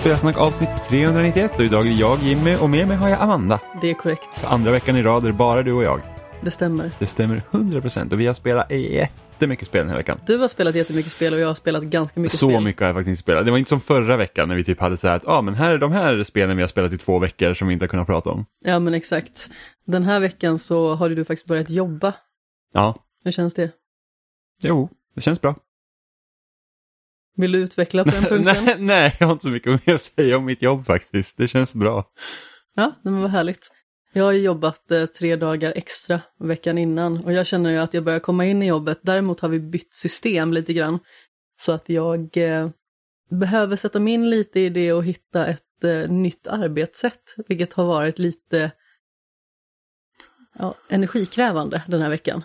Spelsnack avsnitt 391 och idag är jag Jimmy och med mig har jag Amanda. Det är korrekt. För andra veckan i rad är det bara du och jag. Det stämmer. Det stämmer 100% och vi har spelat jättemycket spel den här veckan. Du har spelat jättemycket spel och jag har spelat ganska mycket Så spel. mycket har jag faktiskt inte spelat. Det var inte som förra veckan när vi typ hade så här att ah, men här är de här spelen vi har spelat i två veckor som vi inte har kunnat prata om. Ja men exakt. Den här veckan så har du faktiskt börjat jobba. Ja, Hur känns det? jo, det känns bra. Vill du utveckla på den punkten? nej, nej, jag har inte så mycket mer att säga om mitt jobb faktiskt. Det känns bra. Ja, men vad härligt. Jag har ju jobbat eh, tre dagar extra veckan innan och jag känner ju att jag börjar komma in i jobbet. Däremot har vi bytt system lite grann. Så att jag eh, behöver sätta mig in lite i det och hitta ett eh, nytt arbetssätt, vilket har varit lite ja, energikrävande den här veckan.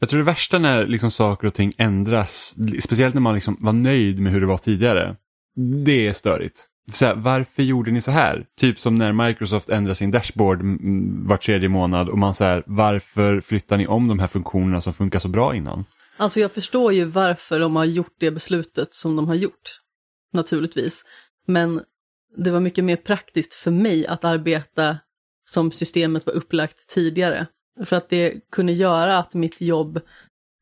Jag tror det värsta när liksom saker och ting ändras, speciellt när man liksom var nöjd med hur det var tidigare, det är störigt. Så här, varför gjorde ni så här? Typ som när Microsoft ändrar sin dashboard var tredje månad och man säger varför flyttar ni om de här funktionerna som funkar så bra innan? Alltså jag förstår ju varför de har gjort det beslutet som de har gjort, naturligtvis. Men det var mycket mer praktiskt för mig att arbeta som systemet var upplagt tidigare. För att det kunde göra att mitt jobb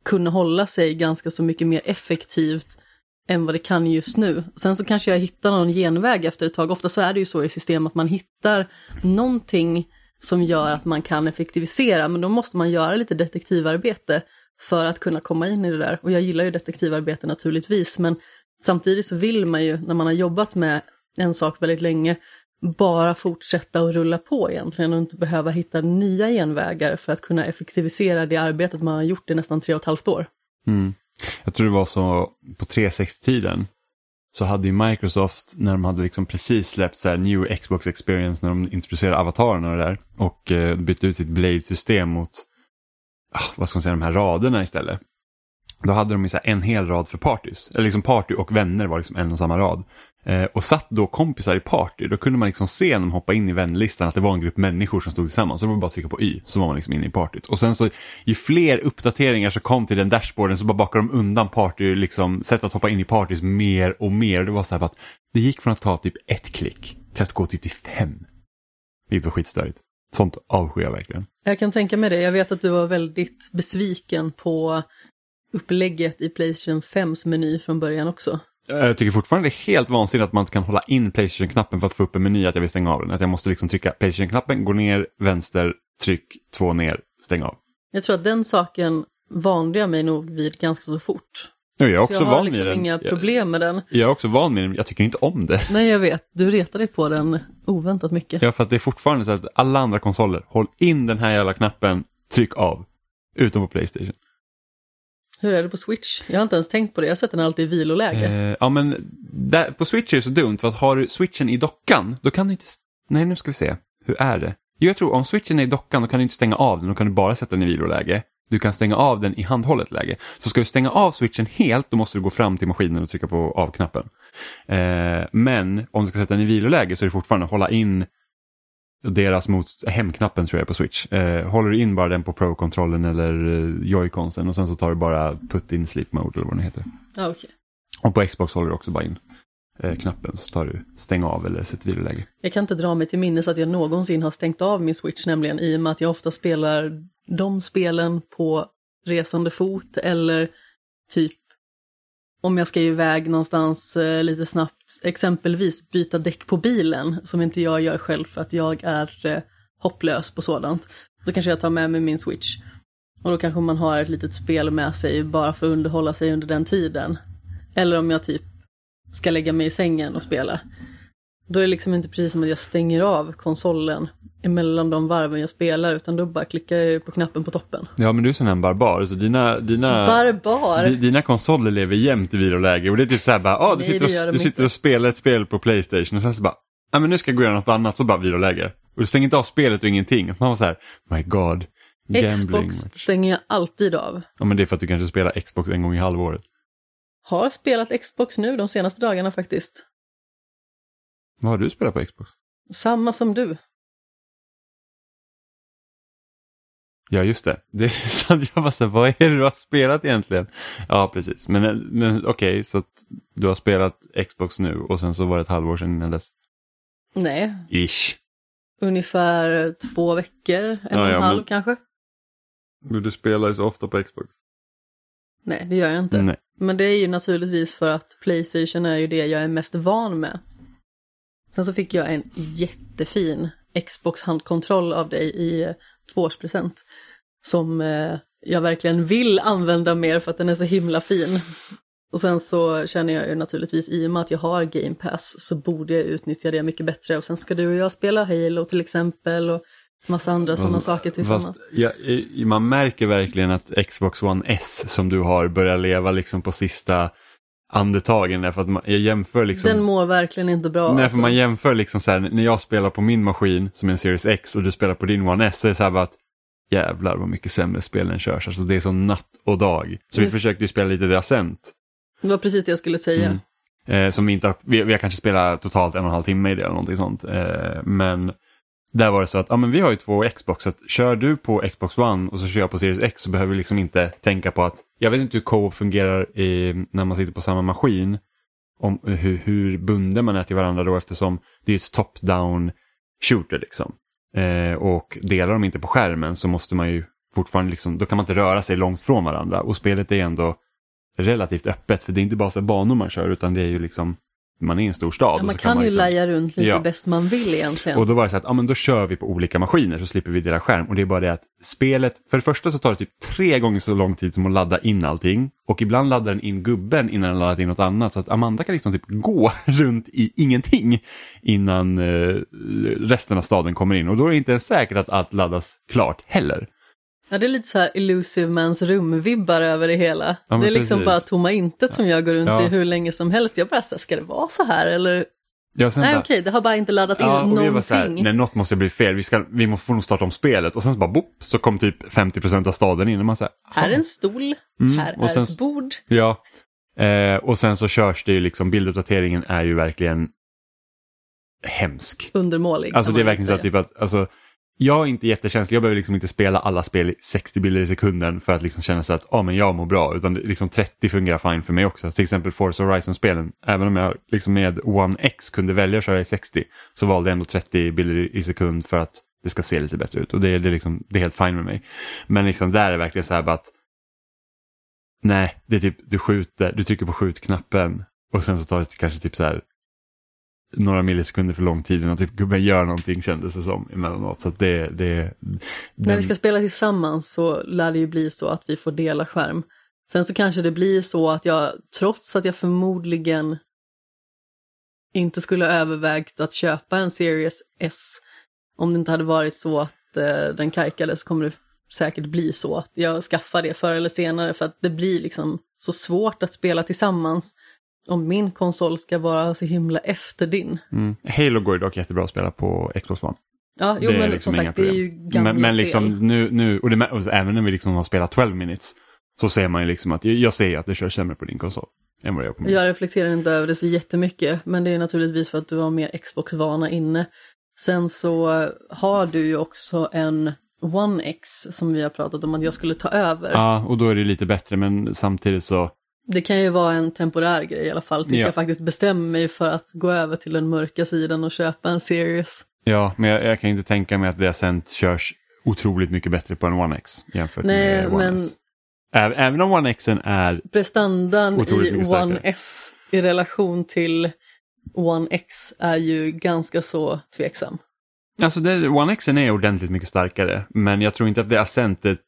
kunde hålla sig ganska så mycket mer effektivt än vad det kan just nu. Sen så kanske jag hittar någon genväg efter ett tag. Ofta så är det ju så i system att man hittar någonting som gör att man kan effektivisera, men då måste man göra lite detektivarbete för att kunna komma in i det där. Och jag gillar ju detektivarbete naturligtvis, men samtidigt så vill man ju när man har jobbat med en sak väldigt länge bara fortsätta och rulla på egentligen och inte behöva hitta nya genvägar för att kunna effektivisera det arbetet man har gjort i nästan tre och ett halvt år. Mm. Jag tror det var så på 360-tiden så hade ju Microsoft när de hade liksom precis släppt så här New Xbox Experience när de introducerade avatarerna och det där och eh, bytte ut sitt Blade-system mot, ah, vad ska man säga, de här raderna istället. Då hade de ju så här en hel rad för parties, eller liksom party och vänner var liksom en och samma rad. Eh, och satt då kompisar i party, då kunde man liksom se när man hoppade in i vänlistan att det var en grupp människor som stod tillsammans. Så det var bara att trycka på Y så var man liksom inne i partyt. Och sen så ju fler uppdateringar som kom till den dashboarden så bara bakade de undan party, liksom sätt att hoppa in i partys mer och mer. Det var så här att det gick från att ta typ ett klick till att gå typ till fem. Vilket var skitstörigt. Sånt avskyr jag verkligen. Jag kan tänka mig det. Jag vet att du var väldigt besviken på upplägget i Playstation 5s meny från början också. Jag tycker fortfarande det är helt vansinnigt att man inte kan hålla in Playstation-knappen för att få upp en meny att jag vill stänga av den. Att jag måste liksom trycka Playstation-knappen, gå ner, vänster, tryck, två ner, stäng av. Jag tror att den saken vande jag mig nog vid ganska så fort. Ja, jag är Så också jag har van liksom vid den. inga problem med den. Jag, är också van med den, jag tycker inte om det. Nej, jag vet. Du retar dig på den oväntat mycket. Ja, för att det är fortfarande så att alla andra konsoler, håll in den här jävla knappen, tryck av. Utom på Playstation. Hur är det på Switch? Jag har inte ens tänkt på det. Jag sätter den alltid i viloläge. Eh, ja, men där, på Switch är det så dumt för att har du switchen i dockan, då kan du inte... Nej, nu ska vi se. Hur är det? Jo, jag tror om switchen är i dockan, då kan du inte stänga av den, då kan du bara sätta den i viloläge. Du kan stänga av den i handhållet läge. Så ska du stänga av switchen helt, då måste du gå fram till maskinen och trycka på av-knappen. Eh, men om du ska sätta den i viloläge så är det fortfarande hålla in deras mot hemknappen tror jag på Switch. Eh, håller du in bara den på Pro-kontrollen eller eh, Joy-Consen och sen så tar du bara put in sleep mode eller vad den heter. Okej. Och på Xbox håller du också bara in eh, knappen så tar du stäng av eller sätt viloläge. Jag kan inte dra mig till minnes att jag någonsin har stängt av min Switch nämligen i och med att jag ofta spelar de spelen på resande fot eller typ om jag ska iväg någonstans eh, lite snabbt, exempelvis byta däck på bilen som inte jag gör själv för att jag är eh, hopplös på sådant. Då kanske jag tar med mig min Switch. Och då kanske man har ett litet spel med sig bara för att underhålla sig under den tiden. Eller om jag typ ska lägga mig i sängen och spela. Då är det liksom inte precis som att jag stänger av konsolen emellan de varven jag spelar utan då bara klickar jag på knappen på toppen. Ja men du är sån här barbar så dina, dina, Barbar! di- dina konsoler lever jämt i viloläge och det är typ såhär bara, ah, du, Nej, sitter och, du sitter och spelar ett spel på Playstation och sen så bara, ja men nu ska jag gå och göra något annat så bara viloläge. Och du stänger inte av spelet och ingenting. Man var så här, my god. Gambling. Xbox stänger jag alltid av. Ja men det är för att du kanske spelar Xbox en gång i halvåret. Har spelat Xbox nu de senaste dagarna faktiskt. Vad har du spelat på Xbox? Samma som du. Ja, just det. Det är sant. Jag bara så här, vad är det du har spelat egentligen? Ja, precis. Men, men okej, okay, så att du har spelat Xbox nu och sen så var det ett halvår sedan innan dess? Nej. Ish. Ungefär två veckor, en ja, och en ja, halv men... kanske. Men du spelar ju så ofta på Xbox. Nej, det gör jag inte. Nej. Men det är ju naturligtvis för att Playstation är ju det jag är mest van med. Sen så fick jag en jättefin Xbox handkontroll av dig i tvåårspresent. Som eh, jag verkligen vill använda mer för att den är så himla fin. Och sen så känner jag ju naturligtvis i och med att jag har Game Pass så borde jag utnyttja det mycket bättre. Och sen ska du och jag spela Halo till exempel och massa andra sådana saker tillsammans. Ja, man märker verkligen att Xbox One S som du har börjar leva liksom på sista andetagen därför att man, jag jämför liksom. Den mår verkligen inte bra. Nej, alltså. för man jämför liksom så här, när jag spelar på min maskin som är en Series X och du spelar på din One S så är det så här bara att jävlar vad mycket sämre spelen körs. Alltså det är som natt och dag. Så Just... vi försökte ju spela lite Ascent. Det var precis det jag skulle säga. Mm. Eh, som vi inte har, vi, vi har kanske spelat totalt en och en halv timme i det eller någonting sånt. Eh, men där var det så att ja, men vi har ju två Xbox, så att kör du på Xbox One och så kör jag på Series X så behöver vi liksom inte tänka på att, jag vet inte hur co fungerar i, när man sitter på samma maskin, om hur, hur bunden man är till varandra då eftersom det är ett top-down shooter liksom. Eh, och delar de inte på skärmen så måste man ju fortfarande liksom, då kan man inte röra sig långt från varandra och spelet är ändå relativt öppet för det är inte bara så banor man kör utan det är ju liksom man är i en stor stad. Ja, man kan, kan man ju liksom... laja runt lite ja. bäst man vill egentligen. Och då var det så att ja, men då kör vi på olika maskiner så slipper vi dela skärm. Och det är bara det att spelet, för det första så tar det typ tre gånger så lång tid som att ladda in allting. Och ibland laddar den in gubben innan den laddat in något annat. Så att Amanda kan liksom typ gå runt i ingenting innan eh, resten av staden kommer in. Och då är det inte ens säkert att allt laddas klart heller. Ja, det är lite så här Illusive Mans rum-vibbar över det hela. Ja, det är liksom precis. bara tomma intet som jag går runt ja. i hur länge som helst. Jag bara, så här, ska det vara så här eller? Ja, Nej bara, okej, det har bara inte laddat in ja, och någonting. Så här, nej, något måste bli fel, vi, ska, vi måste få nog starta om spelet. Och sen så bara bopp, så kom typ 50% av staden in. Och man så här, här är en stol, mm, här är sen, ett bord. Ja, eh, och sen så körs det ju liksom, bilduppdateringen är ju verkligen hemsk. Undermålig. Alltså det är verkligen så att, typ att alltså, jag är inte jättekänslig, jag behöver liksom inte spela alla spel i 60 bilder i sekunden för att liksom känna så att ah, men jag mår bra. Utan liksom 30 fungerar fine för mig också. Till exempel Forza Horizon-spelen. Även om jag liksom med One X kunde välja att köra i 60 så valde jag ändå 30 bilder i sekund för att det ska se lite bättre ut. Och det, är, det, liksom, det är helt fine med mig. Men liksom där är det verkligen så här bara att nej, det är typ du skjuter, du trycker på skjutknappen och sen så tar det kanske typ så här några millisekunder för lång tid innan typ gubben gör någonting kändes det som emellanåt. Så det, det, den... När vi ska spela tillsammans så lär det ju bli så att vi får dela skärm. Sen så kanske det blir så att jag, trots att jag förmodligen inte skulle ha övervägt att köpa en Series S, om det inte hade varit så att eh, den kajkade så kommer det säkert bli så att jag skaffar det förr eller senare för att det blir liksom så svårt att spela tillsammans om min konsol ska vara så himla efter din. Mm. Halo går ju dock jättebra att spela på Xbox One. Ja, jo, men liksom som sagt det är ju gamla Men, men liksom spel. nu, nu och, det, och även när vi liksom har spelat 12 minutes så ser man ju liksom att jag ser att det kör sämre på din konsol. Än vad det gör på min. Jag reflekterar inte över det så jättemycket men det är naturligtvis för att du har mer Xbox-vana inne. Sen så har du ju också en One X som vi har pratat om att jag skulle ta över. Ja, och då är det lite bättre men samtidigt så det kan ju vara en temporär grej i alla fall tills ja. jag faktiskt bestämmer mig för att gå över till den mörka sidan och köpa en Series. Ja, men jag, jag kan inte tänka mig att det sen körs otroligt mycket bättre på en One X jämfört Nej, med One men... S. Även om One X är Prestandan i One S i relation till One X är ju ganska så tveksam. Alltså det, One X är ordentligt mycket starkare men jag tror inte att det Ascentet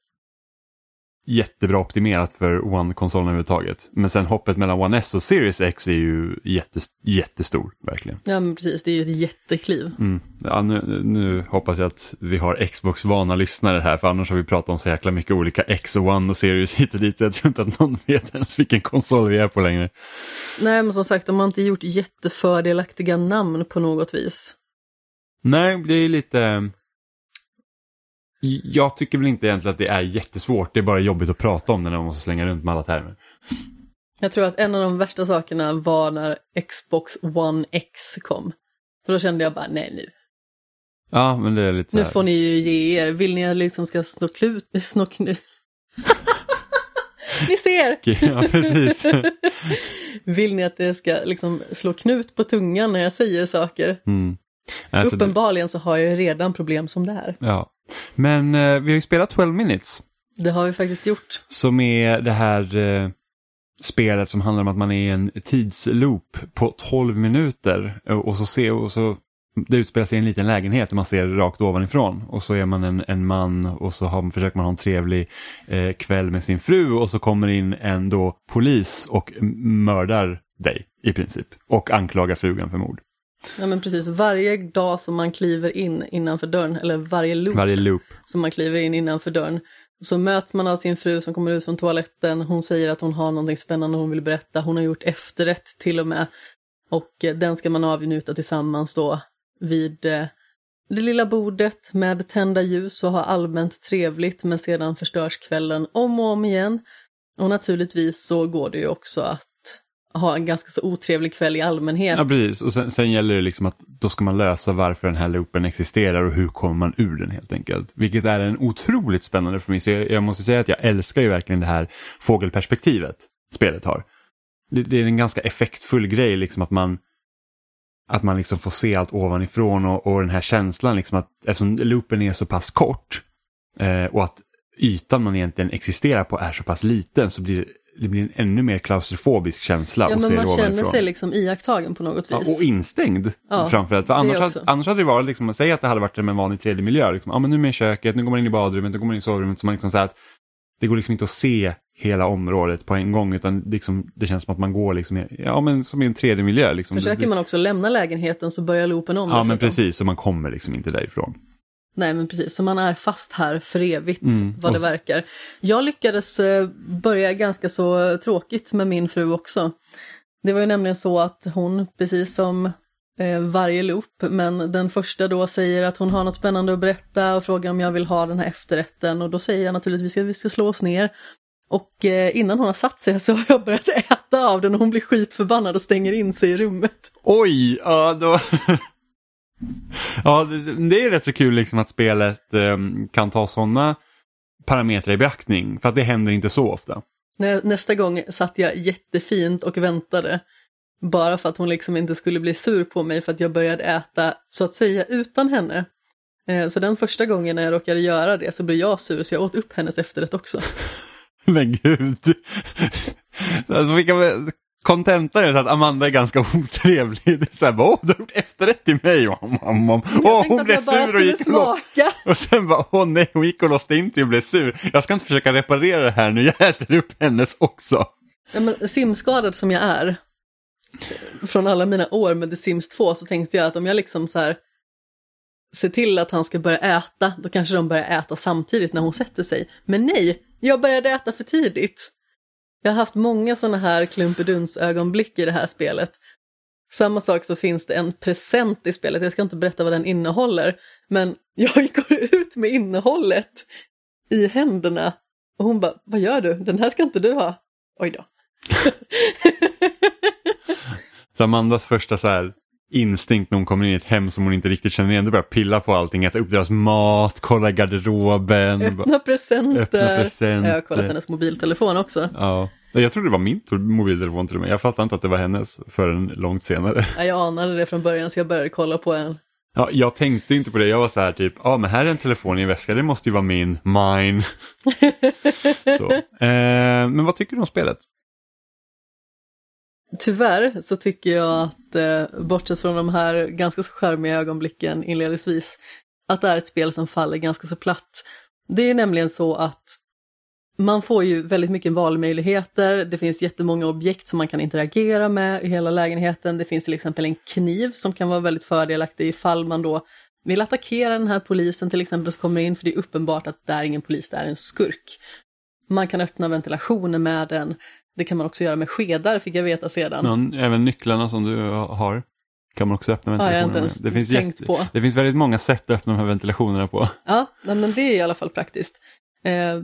jättebra optimerat för One-konsolen överhuvudtaget. Men sen hoppet mellan One S och Series X är ju jättes jättestor, verkligen. Ja, men precis. Det är ju ett jättekliv. Mm. Ja, nu, nu hoppas jag att vi har Xbox-vana lyssnare här, för annars har vi pratat om så jäkla mycket olika X och One och Series hit och dit, så jag tror inte att någon vet ens vilken konsol vi är på längre. Nej, men som sagt, de har inte gjort jättefördelaktiga namn på något vis. Nej, det är lite jag tycker väl inte egentligen att det är jättesvårt, det är bara jobbigt att prata om det när man måste slänga runt med alla termer. Jag tror att en av de värsta sakerna var när Xbox One X kom. För då kände jag bara, nej nu. Ja, men det är lite Nu här. får ni ju ge er. Vill ni att jag liksom ska slå klut, slå knu... ni ser! Ja, precis. Vill ni att det ska liksom slå knut på tungan när jag säger saker? Mm. Alltså, Uppenbarligen så har jag ju redan problem som det här. ja. Men eh, vi har ju spelat 12 minutes. Det har vi faktiskt gjort. Som är det här eh, spelet som handlar om att man är i en tidsloop på 12 minuter. Och, och så ser och så det utspelar sig i en liten lägenhet och man ser rakt ovanifrån. Och så är man en, en man och så har, försöker man ha en trevlig eh, kväll med sin fru och så kommer in en då polis och mördar dig i princip. Och anklagar frugan för mord. Ja men precis, varje dag som man kliver in innanför dörren, eller varje loop Varje loop. som man kliver in innanför dörren, så möts man av sin fru som kommer ut från toaletten. Hon säger att hon har någonting spännande hon vill berätta. Hon har gjort efterrätt till och med. Och eh, den ska man avnjuta tillsammans då vid eh, det lilla bordet med tända ljus och ha allmänt trevligt men sedan förstörs kvällen om och om igen. Och naturligtvis så går det ju också att ha en ganska så otrevlig kväll i allmänhet. Ja, precis. Och sen, sen gäller det liksom att då ska man lösa varför den här loopen existerar och hur kommer man ur den helt enkelt. Vilket är en otroligt spännande premiss. Jag, jag måste säga att jag älskar ju verkligen det här fågelperspektivet spelet har. Det, det är en ganska effektfull grej liksom att man att man liksom får se allt ovanifrån och, och den här känslan liksom att eftersom loopen är så pass kort eh, och att ytan man egentligen existerar på är så pass liten så blir det, blir en ännu mer klaustrofobisk känsla Ja se men man känner ovanifrån. sig liksom iakttagen på något Ja, vis. och instängd Ja, framförallt. För annars, hade, annars hade det varit, liksom, säg att det hade varit en vanlig tredje miljö. Liksom. Ja, men nu är man i köket, nu går man in i badrummet, nu går man in i sovrummet. Så man liksom så att det går liksom inte att se hela området på en gång utan liksom, det känns som att man går liksom, ja, men som i en tredje miljö. Liksom. Försöker man också lämna lägenheten så börjar loopen om Ja, men precis. Så man kommer liksom inte därifrån. Nej men precis, så man är fast här för evigt Mm, vad det verkar. Jag lyckades eh, börja ganska så tråkigt med min fru också. Det var ju nämligen så att hon, precis som eh, varje loop, men den första då säger att hon har något spännande att berätta och frågar om jag vill ha den här efterrätten och då säger jag naturligtvis att vi ska slå oss ner. Och eh, innan hon har satt sig så har jag börjat äta av den och hon blir skitförbannad och stänger in sig i rummet. Oj, ja då... ja, det, är rätt så kul liksom att spelet ehm, kan ta sådana parametrar i beaktning. För att det händer inte så ofta. Nä, nästa gång satt jag jättefint och väntade. Bara för att hon liksom inte skulle bli sur på mig för att jag började äta så att säga utan henne. Eh, Så den första gången när jag råkade göra det så blev jag sur så jag åt upp hennes efterrätt också. Men gud. Alltså vilka kontenta är så att Amanda är ganska otrevlig. Det är så här, åh, du har gjort efterrätt till mig. Om, om, om. Åh, hon blev sur och gick och. Och sen bara, åh nej, hon gick och låste in till och blev sur. Jag ska inte försöka reparera det här nu, jag äter upp hennes också. Ja, men simskadad som jag är, från alla mina år med The Sims 2 så tänkte jag att om jag liksom så här ser till att han ska börja äta, då kanske de börjar äta samtidigt när hon sätter sig. Men nej, jag började äta för tidigt. Jag har haft många sådana här klumpeduns-ögonblick i det här spelet. Samma sak så finns det en present i spelet, jag ska inte berätta vad den innehåller, men jag går ut med innehållet i händerna och hon bara, vad gör du? Den här ska inte du ha. Oj då. Så Amandas första så här instinkt när hon kommer in i ett hem som hon inte riktigt känner igen, är bara pilla på allting, äta upp deras mat, kolla garderoben. Öppna presenter. Öppna presenter. Jag har kollat hennes mobiltelefon också. Ja. Jag trodde det var min mobiltelefon till och med. Jag fattade inte att det var hennes förrän långt senare. Ja, jag anade det från början så jag började kolla på en. Ja, jag tänkte inte på det. Jag var så här typ, ja men här är en telefon i en väska, det måste ju vara min, mine. så. Eh, men vad tycker du om spelet? Tyvärr så tycker jag att, eh, bortsett från de här ganska så charmiga ögonblicken inledningsvis, att det är ett spel som faller ganska så platt. Det är nämligen så att man får ju väldigt mycket valmöjligheter, det finns jättemånga objekt som man kan interagera med i hela lägenheten. Det finns till exempel en kniv som kan vara väldigt fördelaktig ifall man då vill attackera den här polisen till exempel som kommer in, för det är uppenbart att det är ingen polis, det är en skurk. Man kan öppna ventilationen med den, det kan man också göra med skedar fick jag veta sedan. Ja, även nycklarna som du har kan man också öppna Ja, ventilationen med. Det finns, tänkt på. det finns väldigt många sätt att öppna de här ventilationerna på. Ja, men det är i alla fall praktiskt. Eh,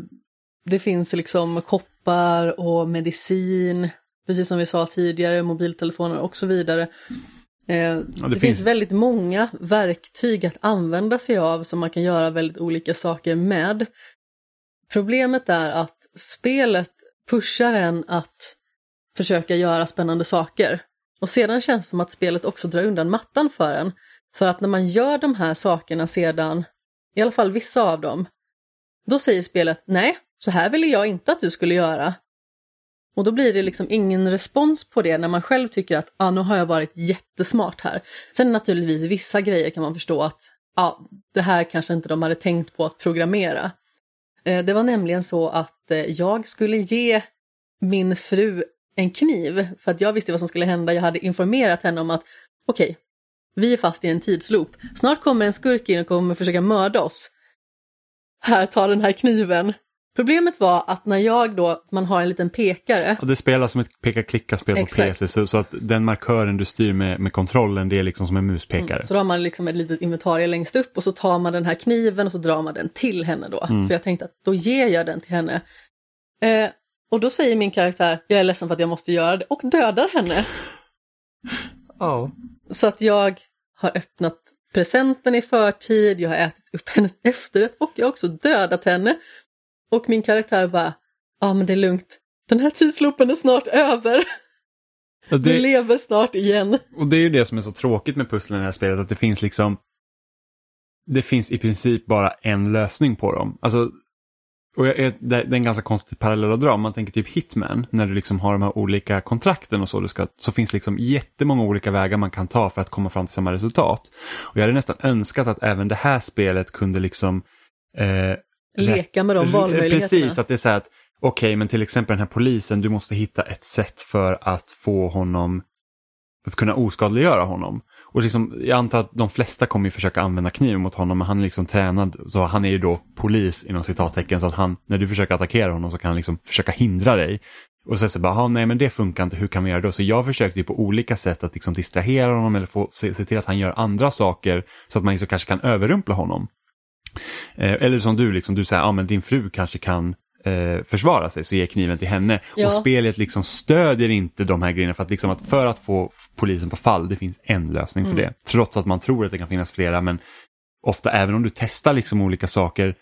det finns liksom koppar och medicin, precis som vi sa tidigare, mobiltelefoner och så vidare. Eh, Ja, det, finns... finns- väldigt många verktyg att använda sig av som man kan göra väldigt olika saker med. Problemet är att spelet pushar en att försöka göra spännande saker. Och sedan känns det som att spelet också drar undan mattan för en. För att när man gör de här sakerna sedan, i alla fall vissa av dem, då säger spelet nej, så här ville jag inte att du skulle göra. Och då blir det liksom ingen respons på det när man själv tycker att ah, nu har jag varit jättesmart här. Sen naturligtvis vissa grejer kan man förstå att ah, det här kanske inte de hade tänkt på att programmera. Eh, det var nämligen så att eh, jag skulle ge min fru en kniv för att jag visste vad som skulle hända. Jag hade informerat henne om att okej, vi är fast i en tidsloop. Snart kommer en skurk in och kommer försöka mörda oss. Här, ta den här kniven. Problemet var att när jag då, man har en liten pekare, Och det spelas som ett peka-klicka-spel på. PC så, så att den markören du styr med, med kontrollen det är liksom som en muspekare. så då har man liksom ett litet inventarie längst upp och så tar man den här kniven och så drar man den till henne då. Mm. För jag tänkte att då ger jag den till henne. Eh, och då säger min karaktär, jag är ledsen för att jag måste göra det, och dödar henne. Ja. Så att jag har öppnat presenten i förtid, jag har ätit upp hennes efterrätt och jag har också dödat henne. Och min karaktär bara, ja men det är lugnt, den här tidsloopen är snart över, Och du det, lever snart igen. och det är ju det som är så tråkigt med pusslen i det här spelet, att det finns liksom det finns i princip bara en lösning på dem. Alltså, och jag, det är en ganska konstig parallell att dra. Man tänker typ Hitman, när du liksom har de här olika kontrakten och så, du ska, så finns liksom jättemånga olika vägar man kan ta för att komma fram till samma resultat. Och jag hade nästan önskat att även det här spelet kunde liksom eh, Leka med de R- valmöjligheterna. Precis, att det är så här att okej, men till exempel den här polisen, du måste hitta ett sätt för att få honom att kunna oskadliggöra honom. Och liksom, jag antar att de flesta kommer ju försöka använda kniven mot honom, men han är liksom tränad, så han är ju då polis inom citattecken, så att han, när du försöker attackera honom så kan han liksom försöka hindra dig. Och så så bara, "Ja, nej men det funkar inte, hur kan vi göra då? Så jag försökte ju på olika sätt att liksom distrahera honom eller få, se, se till att han gör andra saker så att man liksom kanske kan överrumpla honom. Eh, eller som du, liksom, du säger, ja men din fru kanske kan eh, försvara sig så ge kniven till henne. Ja. Och spelet liksom stödjer inte de här grejerna för att, liksom att, för att få polisen på fall, det finns en lösning för Mm. det. Trots att man tror att det kan finnas flera, men ofta även om du testar liksom olika saker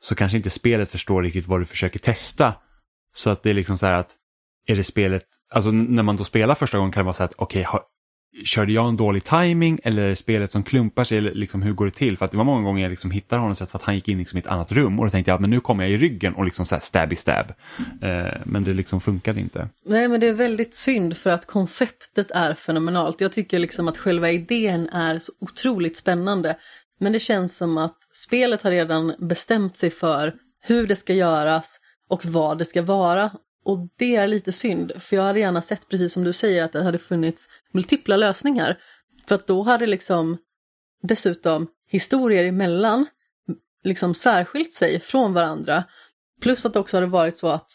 så kanske inte spelet förstår riktigt vad du försöker testa. Så att det är liksom så här att, är det spelet, alltså när man då spelar första gången kan det vara så här att okej, har- körde jag en dålig timing eller är det spelet som klumpar sig eller liksom hur går det till? För att det var många gånger jag liksom hittade honom så för att han gick in liksom i ett annat rum och då tänkte jag att men nu kommer jag i ryggen och liksom så här stab i stab. Eh, men det liksom funkade inte. Nej men det är väldigt synd för att konceptet är fenomenalt. Jag tycker liksom att själva idén är så otroligt spännande. Men det känns som att spelet har redan bestämt sig för hur det ska göras och vad det ska vara. Och det är lite synd, för jag hade gärna sett, precis som du säger, att det hade funnits multipla lösningar. För att då hade liksom dessutom historier emellan liksom särskilt sig från varandra. Plus att det också hade varit så att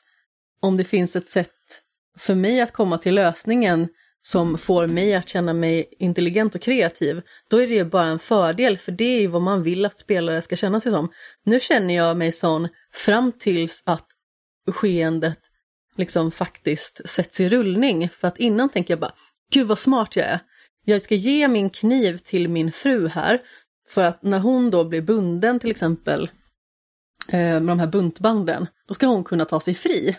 om det finns ett sätt för mig att komma till lösningen som får mig att känna mig intelligent och kreativ, då är det bara en fördel, för det är ju vad man vill att spelare ska känna sig som. Nu känner jag mig sån fram tills att skeendet liksom faktiskt sätts i rullning, för att innan tänker jag bara, gud vad smart jag är. Jag ska ge min kniv till min fru här, för att när hon då blir bunden till exempel eh, med de här buntbanden, då ska hon kunna ta sig fri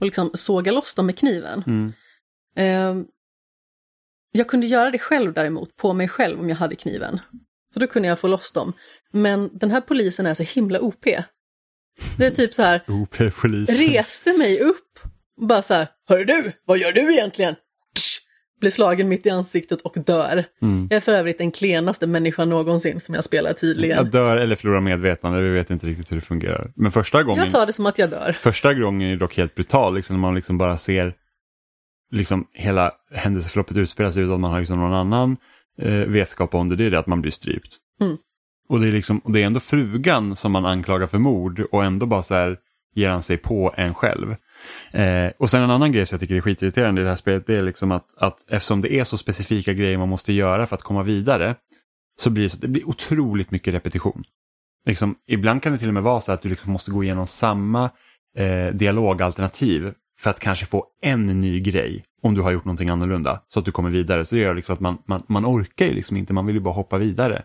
och liksom såga loss dem med kniven. Mm. Eh, jag kunde göra det själv däremot, på mig själv om jag hade kniven. Så då kunde jag få loss dem. Men den här polisen är så himla OP. Det är typ så här, reste mig upp bara så här, Hör du, vad gör du egentligen? Blir slagen mitt i ansiktet och dör. Mm. Jag är för övrigt den klenaste människan någonsin som jag spelar tydligen. Jag dör eller förlorar medvetande, vi vet inte riktigt hur det fungerar. Men första gången, Jag tar det som att jag dör. första gången är dock helt brutal, liksom, när man liksom bara ser liksom hela händelseförloppet utspela sig utan att man har liksom någon annan eh, vetskap om det, det är det att man blir strypt. Mm. Och, det är liksom, och det är ändå frugan som man anklagar för mord och ändå bara så här ger han sig på en själv. Eh, och sen en annan grej som jag tycker är skitirriterande i det här spelet det är liksom att, att eftersom det är så specifika grejer man måste göra för att komma vidare så blir det, så, det blir otroligt mycket repetition. Liksom, ibland kan det till och med vara så att du liksom måste gå igenom samma eh, dialogalternativ för att kanske få en ny grej om du har gjort någonting annorlunda så att du kommer vidare. Så det gör liksom att man, man, man orkar ju liksom inte, man vill ju bara hoppa vidare.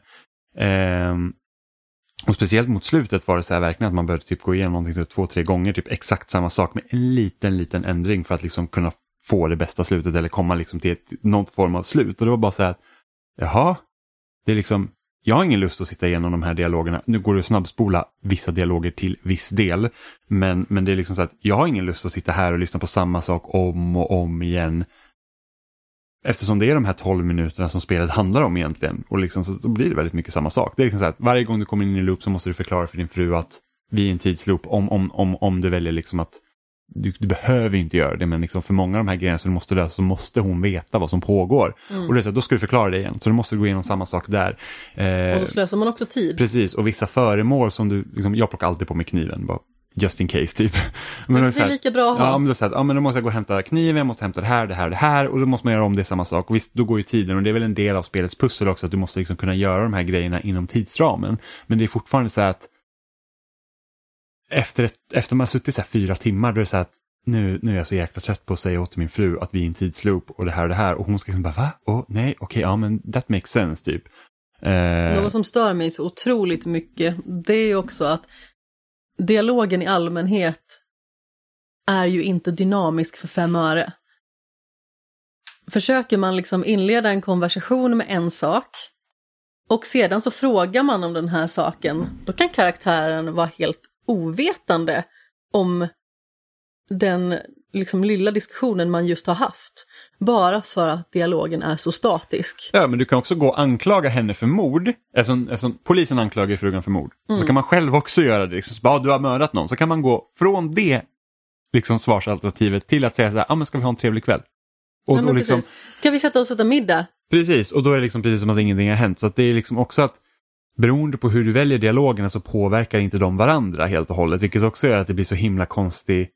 Ehm, och speciellt mot slutet var det så här verkligen att man behövde typ gå igenom någonting typ två, tre gånger, typ exakt samma sak med en liten, liten ändring för att liksom kunna få det bästa slutet eller komma liksom till ett, någon form av slut. Och det var bara så här, att, jaha, det är liksom, jag har ingen lust att sitta igenom de här dialogerna. Nu går det att snabbspola vissa dialoger till viss del. Men, men det är liksom så att jag har ingen lust att sitta här och lyssna på samma sak om och om igen. Eftersom det är de här 12 minuterna som spelet handlar om egentligen. Och liksom så, så blir det väldigt mycket samma sak. Det är liksom så att varje gång du kommer in i en loop så måste du förklara för din fru att vi är i en tidsloop om, om, om, om du väljer liksom att du, du, behöver inte göra det men liksom för många av de här grejerna som du måste lösa så måste hon veta vad som pågår. Mm. Och det är så, då ska du förklara det igen, så då måste du gå igenom samma sak där. Eh, och då slösar man också tid. Precis, och vissa föremål som du, liksom, jag plockar alltid på mig kniven. Bara, just in case typ. Men det är här, lika bra att ha. Ja, men då, så här, ja, men då måste jag gå och hämta kniven, jag måste hämta det här, det här, det här och då måste man göra om det samma sak. Och visst, då går ju tiden och det är väl en del av spelets pussel också att du måste liksom kunna göra de här grejerna inom tidsramen. Men det är fortfarande så här att efter, ett, efter man har suttit så här fyra timmar då är det så här att nu, nu är jag så jäkla trött på att säga åt min fru att vi är i en tidsloop och det här och det här och hon ska liksom bara va? Oh, nej, okej, okay, ja men that makes sense typ. Eh... Något som stör mig så otroligt mycket det är ju också att dialogen i allmänhet är ju inte dynamisk för fem öre. Försöker man liksom inleda en konversation med en sak och sedan så frågar man om den här saken, då kan karaktären vara helt ovetande om den liksom lilla diskussionen man just har haft. Bara för att dialogen är så statisk. Ja, men du kan också gå och anklaga henne för mord. Eftersom, eftersom polisen anklagar frugan för mord. Mm. Så kan man själv också göra det. Liksom, bara, du har mördat någon. Så kan man gå från det liksom, svarsalternativet till att säga så här, ah, men ska vi ha en trevlig kväll? Och, ja, och liksom, Ska vi sätta oss och äta middag? Precis, och då är det liksom precis som att ingenting har hänt. Så det är liksom också att beroende på hur du väljer dialogerna så påverkar inte de varandra helt och hållet. Vilket också gör att det blir så himla konstig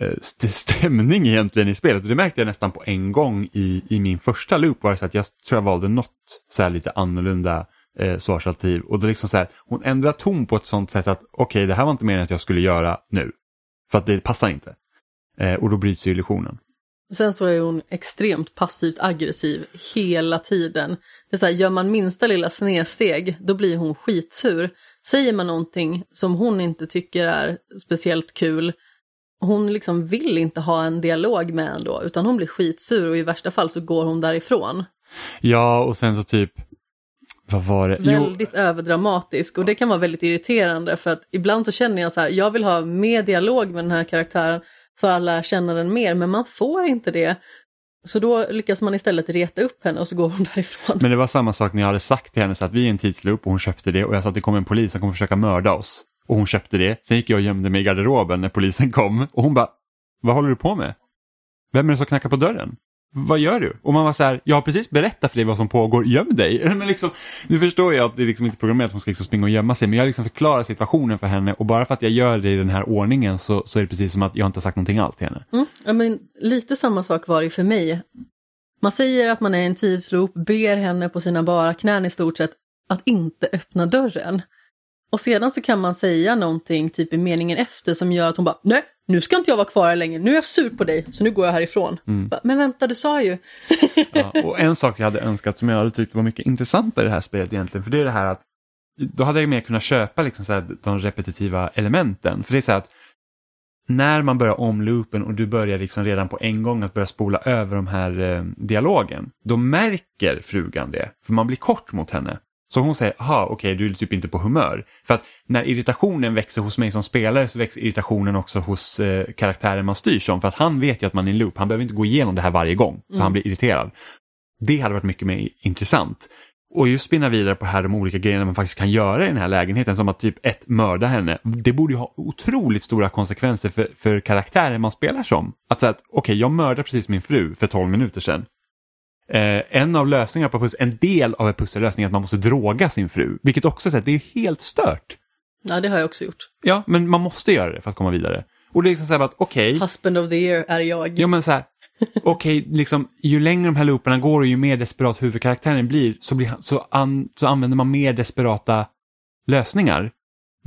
Eh, st stämning egentligen i spelet. Och det märkte jag nästan på en gång i, i min första loop var det så att jag tror jag valde något så här lite annorlunda eh, svarsalternativ. Och då liksom så här, hon ändrar ton på ett sånt sätt att okej okay, det här var inte meningen att jag skulle göra nu. För att det passar inte. Eh, och då bryts ju illusionen. Sen så är hon extremt passivt aggressiv hela tiden. Det är så här, gör man minsta lilla snedsteg, då blir hon skitsur. Säger man någonting som hon inte tycker är speciellt kul, hon liksom vill inte ha en dialog med en då, utan hon blir skitsur och i värsta fall så går hon därifrån. Ja, och sen så typ, vad var det? Väldigt jo. överdramatisk och det kan vara väldigt irriterande för att ibland så känner jag så här, jag vill ha mer dialog med den här karaktären för att lära känna den mer, men man får inte det. Så då lyckas man istället reta upp henne och så går hon därifrån. Men det var samma sak när jag hade sagt till henne så att vi är en tidsloop och hon köpte det och jag sa att det kommer en polis som kommer försöka mörda oss. Och hon köpte det. Sen gick jag och gömde mig i garderoben när polisen kom. Och hon bara, vad håller du på med? Vem är det som knackar på dörren? Vad gör du? Och man var så här, jag har precis berättat för dig vad som pågår, göm dig. Men liksom, nu förstår jag att det är liksom inte programmerat att hon ska liksom springa och gömma sig, men jag har liksom förklarat situationen för henne och bara för att jag gör det i den här ordningen så, så är det precis som att jag inte har sagt någonting alls till henne. Mm, ja, men lite samma sak var det för mig. Man säger att man är i en tidsloop, ber henne på sina bara knän i stort sett att inte öppna dörren. Och sedan så kan man säga någonting typ i meningen efter som gör att hon bara nej, nu ska inte jag vara kvar här längre, nu är jag sur på dig så nu går jag härifrån. Mm. Men vänta, du sa ju. ja, och en sak jag hade önskat som jag hade tyckt var mycket intressantare i det här spelet egentligen, för det är det här att då hade jag mer kunnat köpa liksom så här, de repetitiva elementen. För det är så här att när man börjar om loopen och du börjar liksom redan på en gång att börja spola över de här eh, dialogen, då märker frugan det, för man blir kort mot henne. Så hon säger, aha okej okay, du är typ inte på humör. För att när irritationen växer hos mig som spelare så växer irritationen också hos eh, karaktären man styr som. För att han vet ju att man är i en loop, han behöver inte gå igenom det här varje gång. Så mm. han blir irriterad. Det hade varit mycket mer intressant. Och just spinna vidare på här de olika grejerna man faktiskt kan göra i den här lägenheten som att typ ett mörda henne. Det borde ju ha otroligt stora konsekvenser för, för karaktären man spelar som. Att säga att okej okay, jag mördar precis min fru för 12 minuter sedan. Eh, en av lösningarna på pussel, en del av en pussellösning är att man måste droga sin fru, vilket också är, det är helt stört. Ja, det har jag också gjort. Ja, men man måste göra det för att komma vidare. Och det är liksom så här att okej. Okay, Husband of the year är jag. Ja, men så här. Okej, okay, liksom, ju längre de här looparna går och ju mer desperat huvudkaraktären blir så, blir, så, an, så använder man mer desperata lösningar.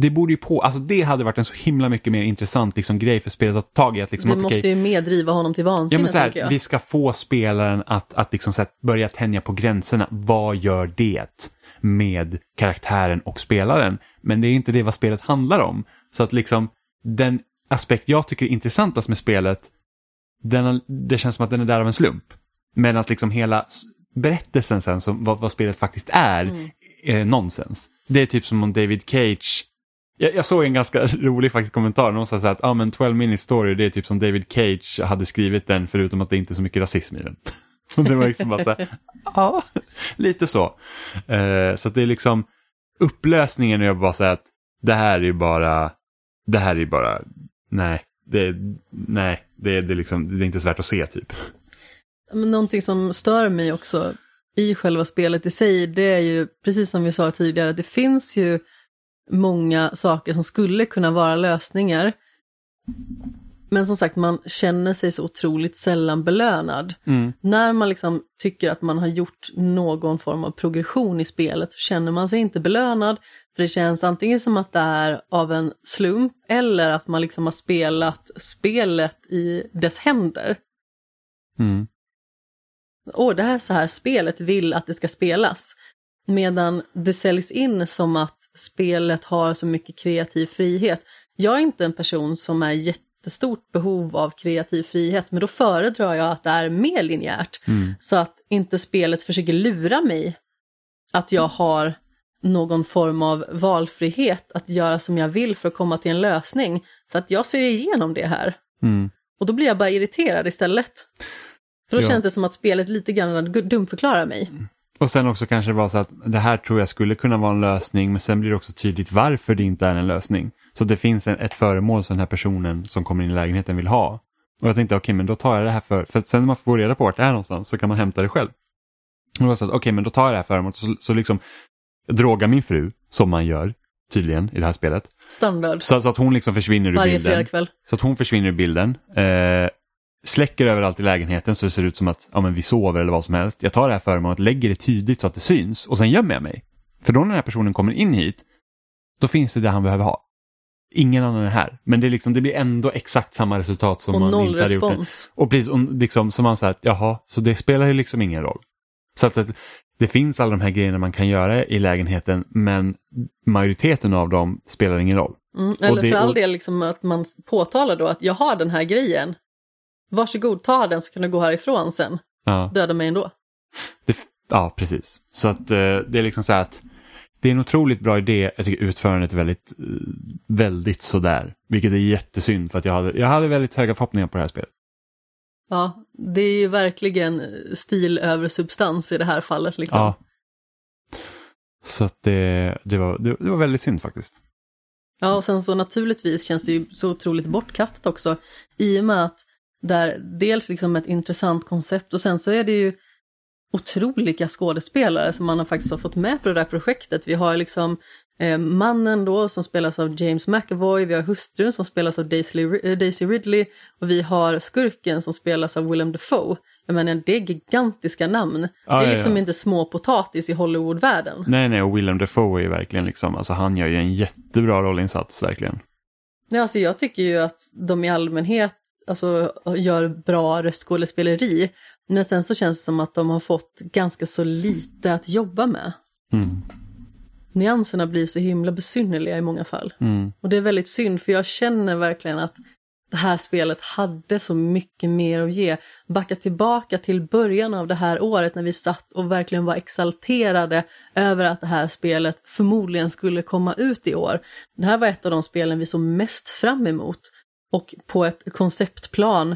Det borde ju på, alltså det hade varit en så himla mycket mer intressant liksom, grej för spelet att ta tag i. Att, liksom, det att, måste okej, ju mer driva honom till vansinne, Ja, men så här, jag. vi ska få spelaren att, att liksom så här, börja tänja på gränserna. Vad gör det med karaktären och spelaren? Men det är inte det vad spelet handlar om. Så att liksom den aspekt jag tycker är intressantast med spelet, den, det känns som att den är där av en slump. Medan liksom hela berättelsen sen, som, vad, vad spelet faktiskt är, Mm. är nonsens. Det är typ som om David Cage jag, jag såg en ganska rolig faktiskt kommentar. Någon sa så här att ah, men 12 minute story det är typ som David Cage hade skrivit den förutom att det inte är så mycket rasism i den. Så det var liksom bara så här, ja, lite så. Uh, så att det är liksom upplösningen och jag bara säger att det här är ju bara, det här är ju bara, nej, det, nej, det, det, är liksom, det är inte så värt att se typ. Men någonting som stör mig också i själva spelet i sig, det är ju precis som vi sa tidigare, det finns ju många saker som skulle kunna vara lösningar. Men som sagt, man känner sig så otroligt sällan belönad. Mm. När man liksom tycker att man har gjort någon form av progression i spelet så känner man sig inte belönad. För det känns antingen som att det är av en slump eller att man liksom har spelat spelet i dess händer. Mm. Åh, det här är så här spelet vill att det ska spelas. Medan det säljs in som att spelet har så mycket kreativ frihet. Jag är inte en person som är jättestort behov av kreativ frihet, men då föredrar jag att det är mer linjärt. Mm. Så att inte spelet försöker lura mig att jag har någon form av valfrihet att göra som jag vill för att komma till en lösning. För att jag ser igenom det här. Mm. Och då blir jag bara irriterad istället. För då Ja. känns det som att spelet lite grann dumförklarar mig. Och sen också kanske det var så att det här tror jag skulle kunna vara en lösning men sen blir det också tydligt varför det inte är en lösning. Så det finns en, ett föremål som den här personen som kommer in i lägenheten vill ha. Och jag tänkte okej men då tar jag det här för, för sen när man får reda på vart det är någonstans så kan man hämta det själv. Och då så att okej men då tar jag det här föremålet så, så liksom droga min fru som man gör tydligen i det här spelet. Standard. Så, så att hon liksom försvinner ur Varje bilden. fredagkväll. Så att hon försvinner ur bilden. Eh, släcker överallt i lägenheten så det ser ut som att ja, men vi sover eller vad som helst. Jag tar det här föremålet, lägger det tydligt så att det syns och sen gömmer jag mig. För då när den här personen kommer in hit, då finns det det han behöver ha. Ingen annan är här. Men det, är liksom, det blir ändå exxakt samma resultat som Och man inte hade gjort. det. Och precis, och liksom, som man säger, jaha, så det spelar ju liksom ingen roll. Så att det, det finns alla de här grejerna man kan göra i lägenheten men majoriteten av dem spelar ingen roll. Mm, eller det- för all del liksom att man påtalar då att jag har den här grejen. Varsågod, ta den så kan du gå härifrån sen. Ja. Döda mig ändå. Det, ja, precis. Så att eh, det är liksom så här att det är en otroligt bra idé. Jag tycker utförandet är väldigt, eh, väldigt sådär. Vilket är jättesynd för att jag hade, jag hade väldigt höga förhoppningar på det här spelet. Ja, det är ju verkligen stil över substans i det här fallet liksom. Ja. Så att det, det, var, det, det var väldigt synd faktiskt. Ja, och sen så naturligtvis känns det ju så otroligt bortkastat också i och med att det är dels liksom ett intressant koncept och sen så är det ju otroliga skådespelare som man har faktiskt har fått med på det där projektet. Vi har liksom eh, mannen då som spelas av James McAvoy, vi har hustrun som spelas av Daisy, eh, Daisy Ridley och vi har skurken som spelas av Willem Dafoe. Jag menar, det är gigantiska namn. Ja, det är ja, liksom ja. inte små potatis i Hollywoodvärlden. Nej, nej, och Willem Dafoe är ju verkligen liksom, alltså han gör ju en jättebra rollinsats verkligen. Ja, alltså jag tycker ju att de i allmänhet alltså, gör bra röstskådespeleri. Men sen så känns det som att de har fått ganska så lite att jobba med. Mm. Nyanserna blir så himla besynnerliga i många fall. Mm. Och det är väldigt synd för jag känner verkligen att det här spelet hade så mycket mer att ge. Backa tillbaka till början av det här året när vi satt och verkligen var exalterade över att det här spelet förmodligen skulle komma ut i år. Det här var ett av de spelen vi såg mest fram emot och på ett konceptplan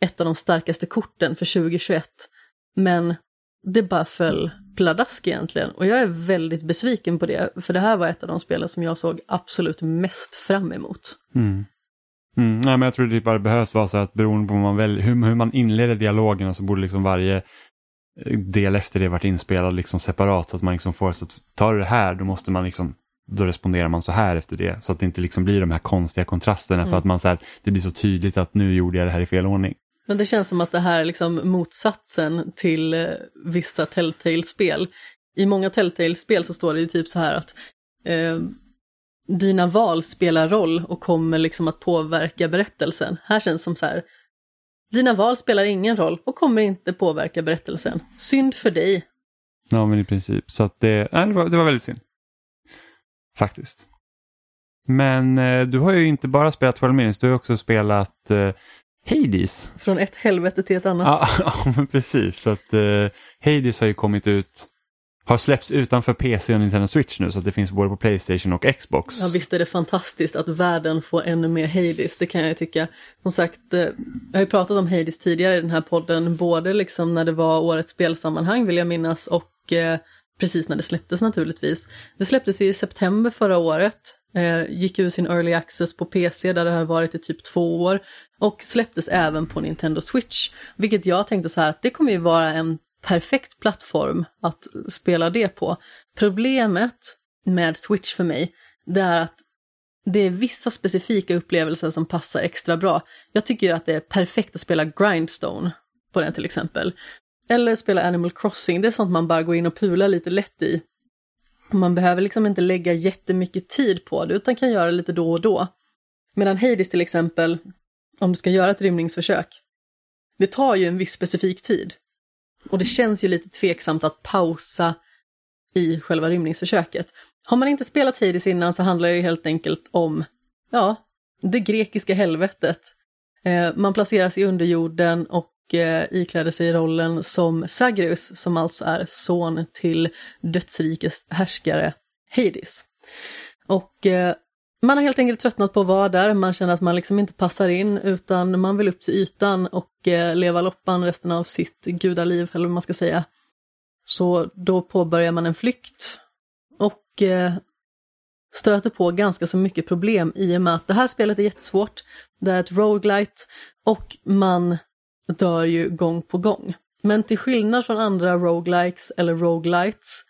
ett av de starkaste korten för 2021. Men det bara föll pladask egentligen och jag är väldigt besviken på det för det här var ett av de spelen som jag såg absolut mest fram emot. Mm. Mm. Nej, men jag tror typ det bara behövs vara så att beroende på hur man, väljer, hur, hur man inleder dialogen så borde liksom varje eh, del efter det varit inspelad liksom separat så att man liksom får så att tar du det här då måste man liksom då responderar man så här efter det så att det inte liksom blir de här konstiga kontrasterna för Mm. att man så här, det blir så tydligt att nu gjorde jag det här i fel ordning. Men det känns som att det här är liksom motsatsen till eh, vissa Telltale-spel. I många Telltale-spel så står det ju typ så här att eh, dina val spelar roll och kommer liksom att påverka berättelsen. Här känns det som så här, dina val spelar ingen roll och kommer inte påverka berättelsen. Synd för dig. Ja, men i princip. Så att det, nej, det, var, det var väldigt synd. Faktiskt. Men eh, du har ju inte bara spelat 12 minutes, du har också spelat eh, Hades. Från ett helvete till ett annat. Ja, ja men precis. Så att eh, Hades har ju kommit ut, har släppts utanför PC och Nintendo Switch nu så att det finns både på Playstation och Xbox. Ja visst är det fantastiskt att världen får ännu mer Hades, det kan jag ju tycka. Som sagt, eh, jag har ju pratat om Hades tidigare i den här podden, både liksom när det var årets spelsammanhang vill jag minnas och eh, precis när det släpptes naturligtvis. Det släpptes ju i september förra året, eh, gick ur sin early access på PC där det har varit i typ två år och släpptes även på Nintendo Switch. Vilket jag tänkte så här att det kommer ju vara en perfekt plattform att spela det på. Problemet med Switch för mig, det är att det är vissa specifika upplevelser som passar extra bra. Jag tycker ju att det är perfekt att spela Grindstone på den till exempel. Eller spela Animal Crossing, det är sånt man bara går in och pular lite lätt i. Man behöver liksom inte lägga jättemycket tid på det utan kan göra lite då och då. Medan Hades till exempel, om du ska göra ett rymningsförsök, det tar ju en viss specifik tid. Och det känns ju lite tveksamt att pausa i själva rymningsförsöket. Har man inte spelat Hades innan så handlar det ju helt enkelt om, ja, det grekiska helvetet. Eh, man placeras i underjorden och eh, ikläder sig rollen som Zagreus, som alltså är son till dödsrikes härskare Hades. Och eh, man har helt enkelt tröttnat på att vara där, man känner att man liksom inte passar in utan man vill upp till ytan och eh, leva loppan resten av sitt gudaliv, eller vad man ska säga. Så då påbörjar man en flykt och eh, stöter på ganska så mycket problem i och med att det här spelet är jättesvårt. Det är ett roguelite och man dör ju gång på gång. Men till skillnad från andra roguelikes eller roguelites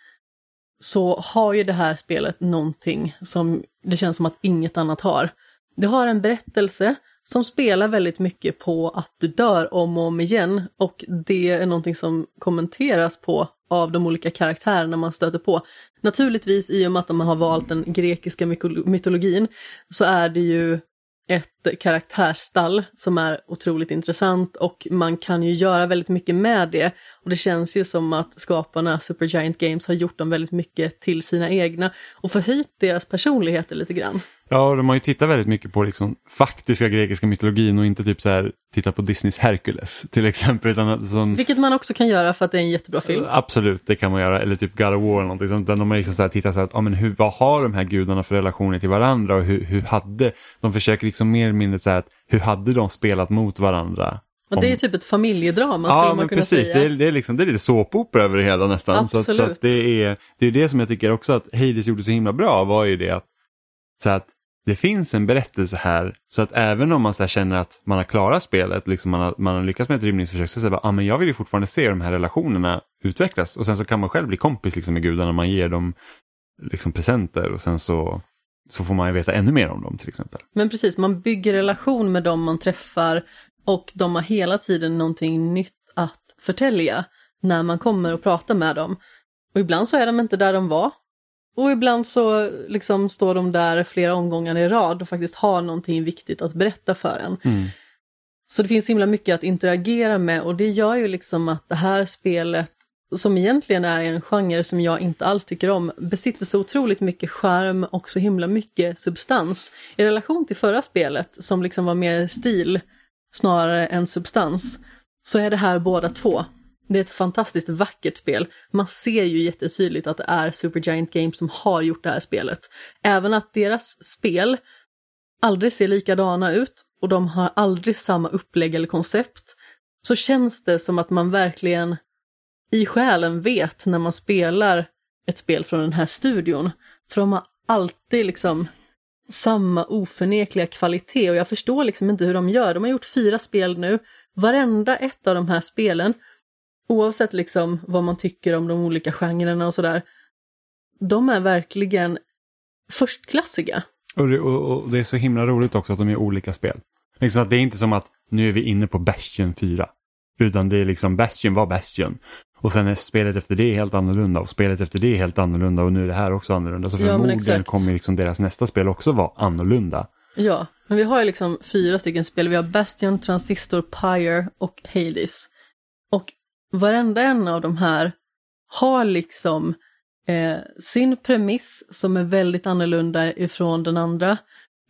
så har ju det här spelet någonting som det känns som att inget annat har. Det har en berättelse som spelar väldigt mycket på att du dör om och om igen och det är någonting som kommenteras på av de olika karaktärerna man stöter på. Naturligtvis i och med att man har valt den grekiska mytologin så är det ju ett karaktärsstall som är otroligt intressant och man kan ju göra väldigt mycket med det. Och det känns ju som att skaparna Supergiant Games har gjort dem väldigt mycket till sina egna och förhöjt deras personligheter lite grann. Ja, de har ju tittat väldigt mycket på liksom faktiska grekiska mytologin och inte typ så här titta på Disneys Hercules till exempel. Utan som... Vilket man också kan göra för att det är en jättebra film. Absolut, det kan man göra. Eller typ God of War eller någonting sånt. De har liksom så här tittat så här, ja, men hur, vad har de här gudarna för relationer till varandra och hur, hur hade, de försöker liksom mer eller mindre så här, hur hade de spelat mot varandra? Och det är typ ett familjedrama skulle ja, man kunna precis. säga. Det är, det, är liksom, det är lite såpopera över det hela nästan. Absolut. Så, att, så att det, är, det är det som jag tycker också att Hades gjorde så himla bra var ju det att, så att det finns en berättelse här så att även om man så känner att man har klarat spelet, liksom man, har, man har lyckats med ett rymningsförsök, så säger man ah, men jag vill ju fortfarande se de här relationerna utvecklas och sen så kan man själv bli kompis liksom, med gudarna, man ger dem liksom, presenter och sen så, så får man ju veta ännu mer om dem till exempel. Men precis, man bygger relation med dem man träffar och de har hela tiden någonting nytt att förtälja när man kommer och pratar med dem. Och ibland så är de inte där de var och ibland så liksom står de där flera omgångar i rad och faktiskt har någonting viktigt att berätta för en. Mm. Så det finns himla mycket att interagera med och det gör ju liksom att det här spelet, som egentligen är en genre som jag inte alls tycker om, besitter så otroligt mycket skärm och så himla mycket substans. I relation till förra spelet, som liksom var mer stil snarare än substans, så är det här båda två. Det är ett fantastiskt vackert spel. Man ser ju jättetydligt att det är Supergiant Games som har gjort det här spelet. Även att deras spel aldrig ser likadana ut och de har aldrig samma upplägg eller koncept, så känns det som att man verkligen i själen vet när man spelar ett spel från den här studion. För de har alltid liksom samma oförnekliga kvalitet och jag förstår liksom inte hur de gör. De har gjort fyra spel nu. Varenda ett av de här spelen oavsett liksom vad man tycker om de olika genrerna och sådär, de är verkligen förstklassiga. Och det, och, och det är så himla roligt också att de är olika spel. Liksom att det är inte som att nu är vi inne på Bastion 4. Utan det är liksom Bastion var Bastion. Och sen är spelet efter det helt annorlunda och spelet efter det helt annorlunda och nu är det här också annorlunda. Så Ja, förmodligen exakt. kommer liksom deras nästa spel också vara annorlunda. Ja, men vi har ju liksom fyra stycken spel. Vi har Bastion, Transistor, Pyre och Hades. Och varenda en av de här har liksom eh, sin premiss som är väldigt annorlunda ifrån den andra.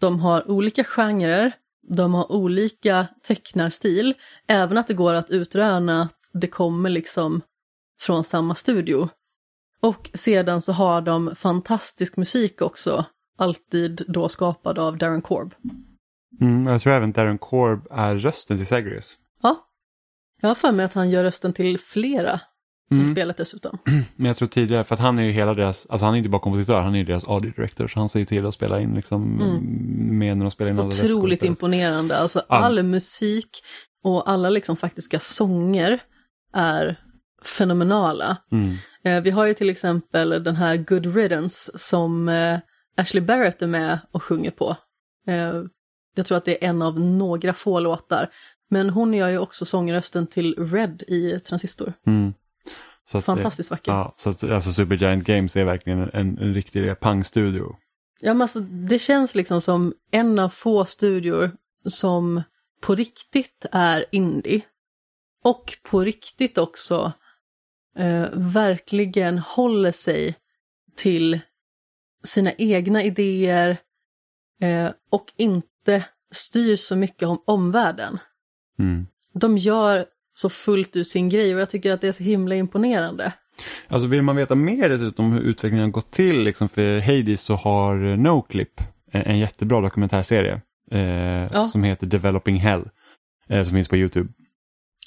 De har olika genrer, de har olika tecknarstil, även att det går att utröna att det kommer liksom från samma studio. Och sedan så har de fantastisk musik också, alltid då skapad av Darren Korb. Mm, jag tror även Darren Korb är rösten till Zagreus. Ja, jag har för mig att han gör rösten till flera i Mm. spelet dessutom. Men jag tror tidigare, för att han är ju hela deras, alltså han är inte bara kompositör, han är ju deras audio director, så han ser ju till att spela in liksom med när de spelar in Mm. Otroligt imponerande, alltså All- all musik och alla liksom faktiska sånger är fenomenala. Mm. Eh, vi har ju till exempel den här Good Riddance som eh, Ashley Barrett är med och sjunger på. Eh, jag tror att det är en av några få låtar. Men hon gör ju också sångrösten till Red i Transistor. Mm. Så att Fantastiskt vacker. Ja. Ja, så att, alltså Supergiant Games är verkligen en, en riktig pangstudio. men alltså, det känns liksom som en av få studior som på riktigt är indie. Och på riktigt också eh, verkligen håller sig till sina egna idéer eh, och inte styr så mycket om omvärlden. Mm. De gör så fullt ut sin grej och jag tycker att det är så himla imponerande. Alltså vill man veta mer dessutom hur utvecklingen har gått till liksom för Hades så har eh, Noclip en, en jättebra dokumentärserie eh, som heter Developing Hell eh, som finns på Youtube.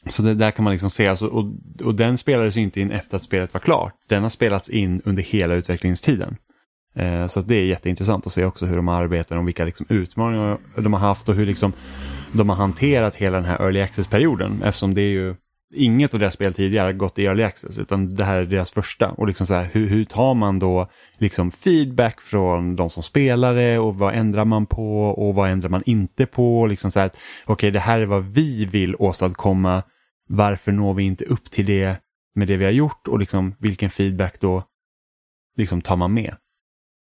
Så det där kan man liksom se, alltså, och, och den spelades inte in efter att spelet var klart. Den har spelats in under hela utvecklingstiden. Eh, så att det är jätteintressant att se också hur de arbetar och vilka liksom utmaningar de har haft och hur liksom de har hanterat hela den här early access-perioden eftersom det är ju inget av deras spel tidigare har gått i early access utan det här är deras första. Och liksom så här, hur, hur tar man då liksom feedback från de som spelar det och vad ändrar man på och vad ändrar man inte på. Liksom så här, Okej, det här är vad vi vill åstadkomma. Varför når vi inte upp till det med det vi har gjort och liksom vilken feedback då liksom tar man med.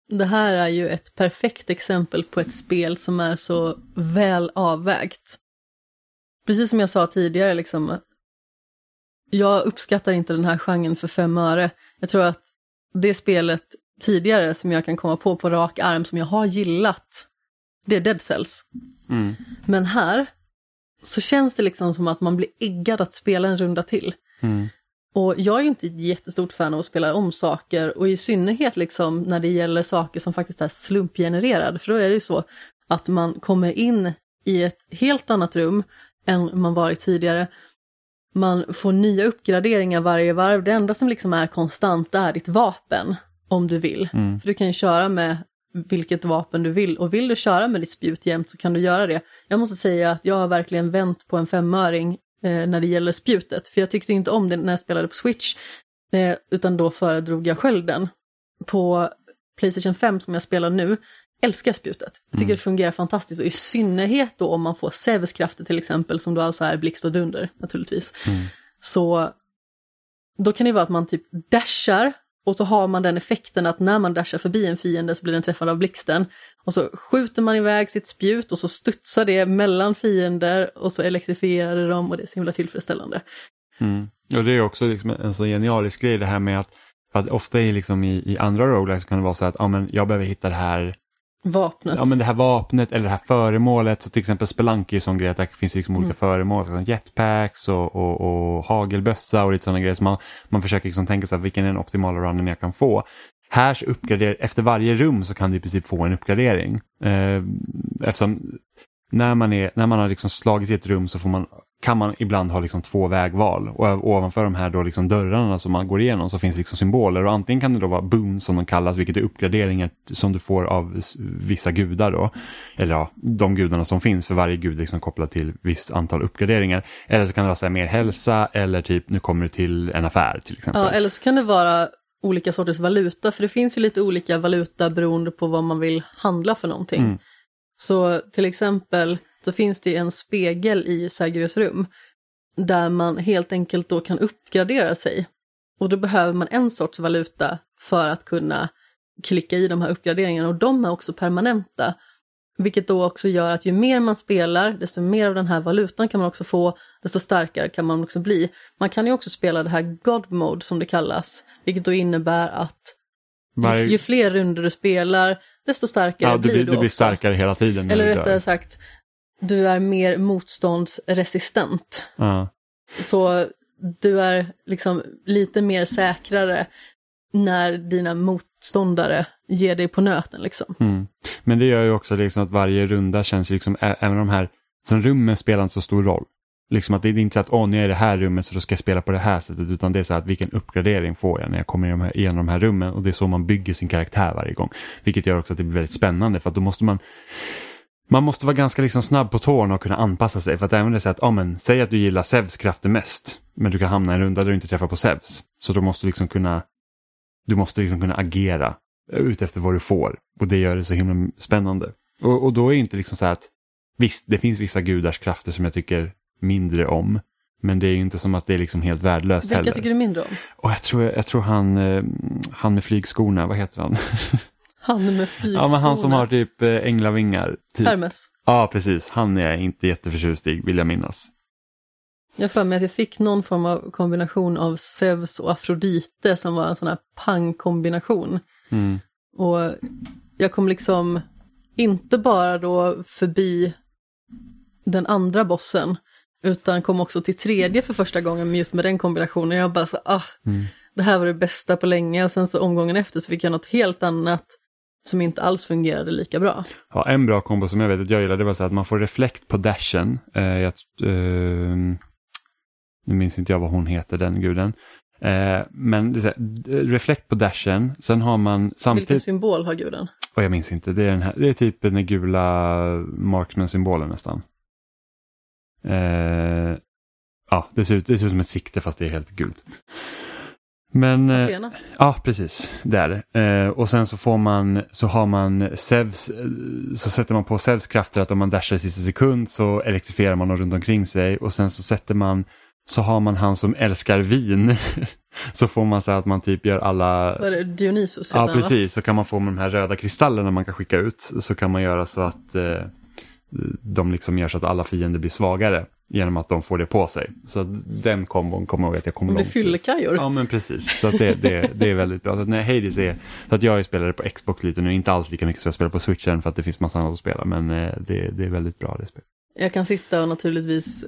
Det här är ju ett perfekt exempel på ett spel som är så väl avvägt. Precis som jag sa tidigare, liksom, jag uppskattar inte den här genren för fem öre. Jag tror att det spelet tidigare som jag kan komma på på rak arm som jag har gillat, det är Dead Cells. Mm. Men här så känns det liksom som att man blir eggad att spela en runda till. Mm. Och jag är inte jättestort fan av att spela om saker och i synnerhet liksom när det gäller saker som faktiskt är slumpgenererade. För då är det ju så att man kommer in i ett helt annat rum än man varit tidigare. Man får nya uppgraderingar varje varv. Det enda som liksom är konstant är ditt vapen om du vill. Mm. För du kan ju köra med vilket vapen du vill och vill du köra med ditt spjut jämt så kan du göra det. Jag måste säga att jag har verkligen vänt på en femöring när det gäller spjutet. För jag tyckte inte om det när jag spelade på Switch. Eh, utan då föredrog jag skölden. På Playstation 5 som jag spelar nu älskar spjutet. Jag tycker Mm. det fungerar fantastiskt och i synnerhet då om man får Zeus krafter till exempel som då alltså är blixt och dunder naturligtvis. Mm. Så då kan det vara att man typ dashar och så har man den effekten att när man dashar förbi en fiende så blir den träffad av blixten. Och så skjuter man iväg sitt spjut och så studsar det mellan fiender och så elektrifierar det dem och det är så himla tillfredsställande. Mm. Och det är också liksom en så genialisk grej det här med att, att ofta i, liksom i, i andra roguelikes kan det vara så att ah, men jag behöver hitta det här, Vapnet. ja, men det här vapnet eller det här föremålet. Så till exempel Spelunky är sån grej att det finns liksom olika Mm. föremål, som jetpacks och, och, och hagelbössa och lite sådana grejer. Så man, man försöker liksom tänka sig vilken är den optimala runnen jag kan få. Här så uppgraderar, efter varje rum så kan du i princip få en uppgradering. Eh, eftersom när man, är, när man har liksom slagit i ett rum så får man, kan man ibland ha liksom två vägval och ovanför de här då liksom dörrarna som man går igenom så finns liksom symboler och antingen kan det då vara boons som de kallas vilket är uppgraderingar som du får av vissa gudar då. Eller ja, de gudarna som finns för varje gud liksom kopplat till visst antal uppgraderingar. Eller så kan det vara så här mer hälsa eller typ nu kommer du till en affär till exempel. Ja, eller så kan det vara olika sorters valuta, för det finns ju lite olika valuta beroende på vad man vill handla för någonting. Mm. Så till exempel så finns det en spegel i Sagrius rum där man helt enkelt då kan uppgradera sig. Och då behöver man en sorts valuta för att kunna klicka i de här uppgraderingarna och de är också permanenta. Vilket då också gör att ju mer man spelar, desto mer av den här valutan kan man också få, desto starkare kan man också bli. Man kan ju också spela det här God Mode som det kallas, vilket då innebär att ju, fler runder du spelar, desto starkare Ja, du, blir du du blir också. starkare hela tiden. Eller rättare sagt, du är mer motståndsresistent. Ja. Så du är liksom lite mer säkrare när dina motståndare ger dig på nöten liksom. Mm. Men det gör ju också liksom att varje runda känns liksom, även de här, som rummen spelar inte så stor roll. Liksom att det är inte så att åh, nu är jag i det här rummet så då ska jag spela på det här sättet utan det är så att vilken uppgradering får jag när jag kommer igenom de här rummen och det är så man bygger sin karaktär varje gång. Vilket gör också att det blir väldigt spännande för att då måste man man måste vara ganska liksom snabb på tårna och kunna anpassa sig för att även det är så att, ja men säg att du gillar Zevs krafter mest men du kan hamna i en runda där du inte träffar på Zevs. Så då måste du liksom kunna du måste liksom kunna agera utefter vad du får och det gör det så himla spännande. Och, och då är det inte liksom så här att visst, det finns vissa gudars krafter som jag tycker mindre om. Men det är ju inte som att det är liksom helt värdelöst Vilka heller. tycker du mindre om? Och jag tror, jag tror han, eh, han med flygskorna, vad heter han? Han med flygskorna. ja, men han som har typ eh, änglavingar. Typ. Hermes. Ja, precis. Han är jag inte jätteförtjust i, vill jag minnas. Jag för mig att jag fick någon form av kombination av Zeus och Afrodite som var en sån här pang-kombination. Mm. Och jag kom liksom inte bara då förbi den andra bossen utan kom också till tredje för första gången med just med den kombinationen. Jag bara så ah, Mm. det här var det bästa på länge och sen så omgången efter så fick jag något helt annat som inte alls fungerade lika bra. Ja, en bra kombo som jag vet att jag gillar det var så att man får reflekt på dashen. Eh, jag, eh, nu minns inte jag vad hon heter, den guden. Eh, men det är så här, reflekt på dashen, sen har man Vilken samtidigt, symbol har guden? och jag minns inte, det är, den här, det är typ den gula marksman-symbolen nästan. Eh, ja, det ser, ut, det ser ut som ett sikte fast det är helt gult. Men, eh, Athena? Ja, precis. Där. Eh, och sen så får man, så har man Zevs, eh, så sätter man på Zevs krafter att om man dashar i sista sekund så elektrifierar man dem runt omkring sig och sen så sätter man, så har man han som älskar vin. så får man så att man typ gör alla, Var det Dionysus? ja precis, så kan man få med de här röda kristallerna man kan skicka ut. Så kan man göra så att eh, de liksom gör så att alla fiender blir svagare genom att de får det på sig. Så den kombon kommer jag ihåg att jag kommer långt i. fyllekajor. Ja men precis, så att det, det, det är väldigt bra. Så att när Hades är, så att jag det på Xbox lite nu, inte alls lika mycket som jag spelar på Switchen för att det finns massa annat att spela, men eh, det, det är väldigt bra det spelet. Jag kan sitta och naturligtvis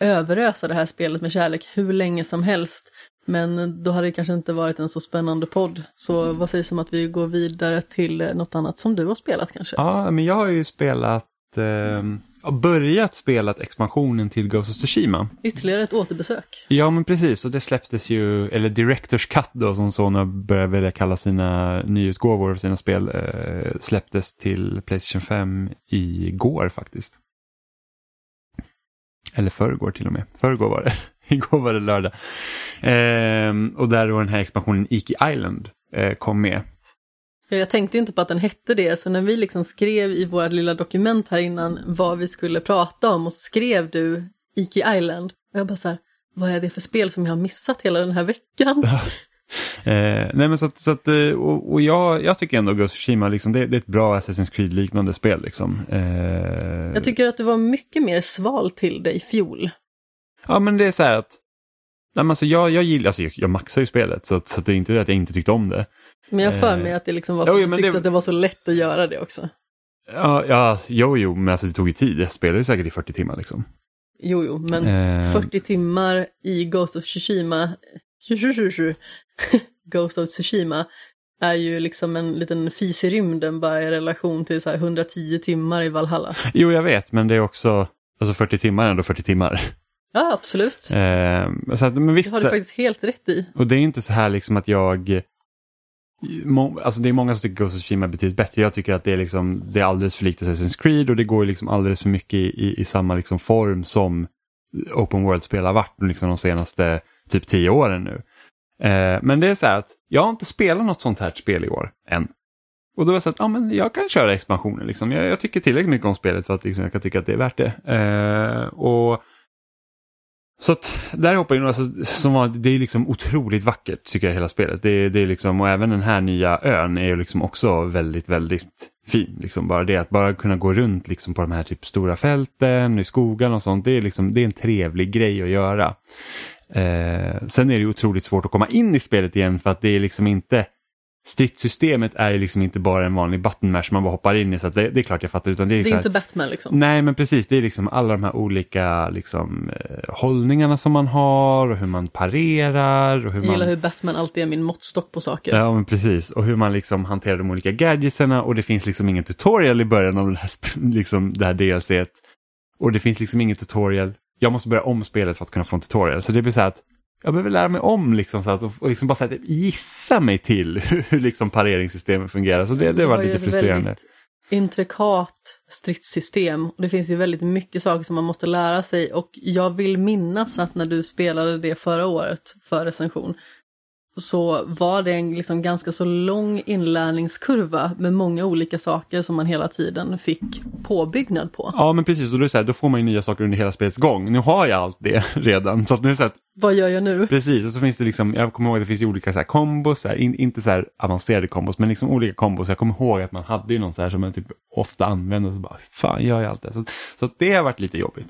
överösa det här spelet med kärlek hur länge som helst. Men då hade det kanske inte varit en så spännande podd. Så vad sägs om att vi går vidare till eh, något annat som du har spelat kanske? Ja, men jag har ju spelat, eh, ja, börjat spela expansionen till Ghost of Tsushima. Ytterligare ett återbesök. Ja men precis, och det släpptes ju, eller Directors Cut då som Sony börjar välja kalla sina nyutgåvor av sina spel, eh, släpptes till Playstation 5 igår faktiskt. Eller förrgår till och med, förrgår var det, igår var det lördag. Ehm, och där då den här expansionen Iki Island eh, kom med. Ja, Jag tänkte inte på att den hette det, så när vi liksom skrev i vårt lilla dokument här innan vad vi skulle prata om och så skrev du Iki Island. Och jag bara så här, vad är det för spel som jag har missat hela den här veckan? Eh, nej men så att, så att eh, och, och jag, jag tycker ändå Ghost of Tsushima, liksom, det, det är ett bra Assassin's Creed-liknande spel. Liksom. Eh, Jag tycker att det var mycket mer sval till det i fjol. Ja men det är så här att, nej, men alltså, jag, jag gillar, alltså, jag, jag maxar ju spelet så, att, så att det är inte det att jag inte tyckte om det. Men jag för Eh, mig att det liksom var för att jo, men tyckte det- att det var så lätt att göra det också. Ja, ja jo, jo, men alltså det tog ju tid. Jag spelade säkert i 40 timmar liksom. Jo, jo, men Eh, 40 timmar i Ghost of Tsushima, Ghost of Tsushima är ju liksom en liten fis i rymden bara i relation till så här 110 timmar i Valhalla. Jo, jag vet, men det är också, alltså 40 timmar är ändå 40 timmar. Ja, absolut. Eh, så att, men visst, Det har du faktiskt helt rätt i. och det är inte så här liksom att jag, alltså det är många som tycker Ghost of Tsushima är betydligt bättre. Jag tycker att det är, liksom, det är alldeles för likt Assassin's Creed och det går liksom alldeles för mycket i, i, i samma liksom form som Open World-spel har varit liksom de senaste typ tio åren nu. Eh, men det är så här att jag har inte spelat något sånt här spel i år än. Och då var det så att ah, men jag kan köra expansionen. Liksom. Jag, jag tycker tillräckligt mycket om spelet för att liksom, jag kan tycka att det är värt det. Eh, och så att där hoppar in, alltså, som var, det är liksom otroligt vackert tycker jag hela spelet. Det, det är liksom, och även den här nya ön är ju liksom också väldigt, väldigt fin. Liksom bara det att bara kunna gå runt liksom på de här typ stora fälten, i skogen och sånt, det är, liksom, det är en trevlig grej att göra. Eh, sen är det otroligt svårt att komma in i spelet igen för att det är liksom inte stridssystemet är ju liksom inte bara en vanlig button mash man bara hoppar in i så det, det, är klart jag fattar. Utan det är, det är här, inte Batman liksom? Nej men precis, det är liksom alla de här olika liksom, eh, hållningarna som man har och hur man parerar. Och hur jag gillar man... hur Batman alltid är min måttstock på saker. Ja men precis, och hur man liksom hanterar de olika gadgetserna och det finns liksom ingen tutorial i början av det här, liksom, det här DLC. Och det finns liksom ingen tutorial. Jag måste börja om spelet för att kunna få en tutorial. Så det blir så att jag behöver lära mig om liksom, så att, och liksom bara så att gissa mig till hur, liksom pareringssystemet fungerar. Så det, det varit lite frustrerande. intrikat stridssystem och det finns ju väldigt mycket saker som man måste lära sig och jag vill minnas att när du spelade det förra året för recension så var det en liksom ganska så lång inlärningskurva med många olika saker som man hela tiden fick påbyggnad på. Ja men precis, och då, är så här, då får man ju nya saker under hela spelets gång. Nu har jag allt det redan. Så att nu är så här, Vad gör jag nu? Precis, och så finns det liksom, jag kommer ihåg att det finns olika så här kombos, så här, in, inte så här avancerade kombos, men liksom olika kombos. Jag kommer ihåg att man hade ju någon så här som man typ ofta använde, så bara, fan gör jag allt det? Så, så det har varit lite jobbigt.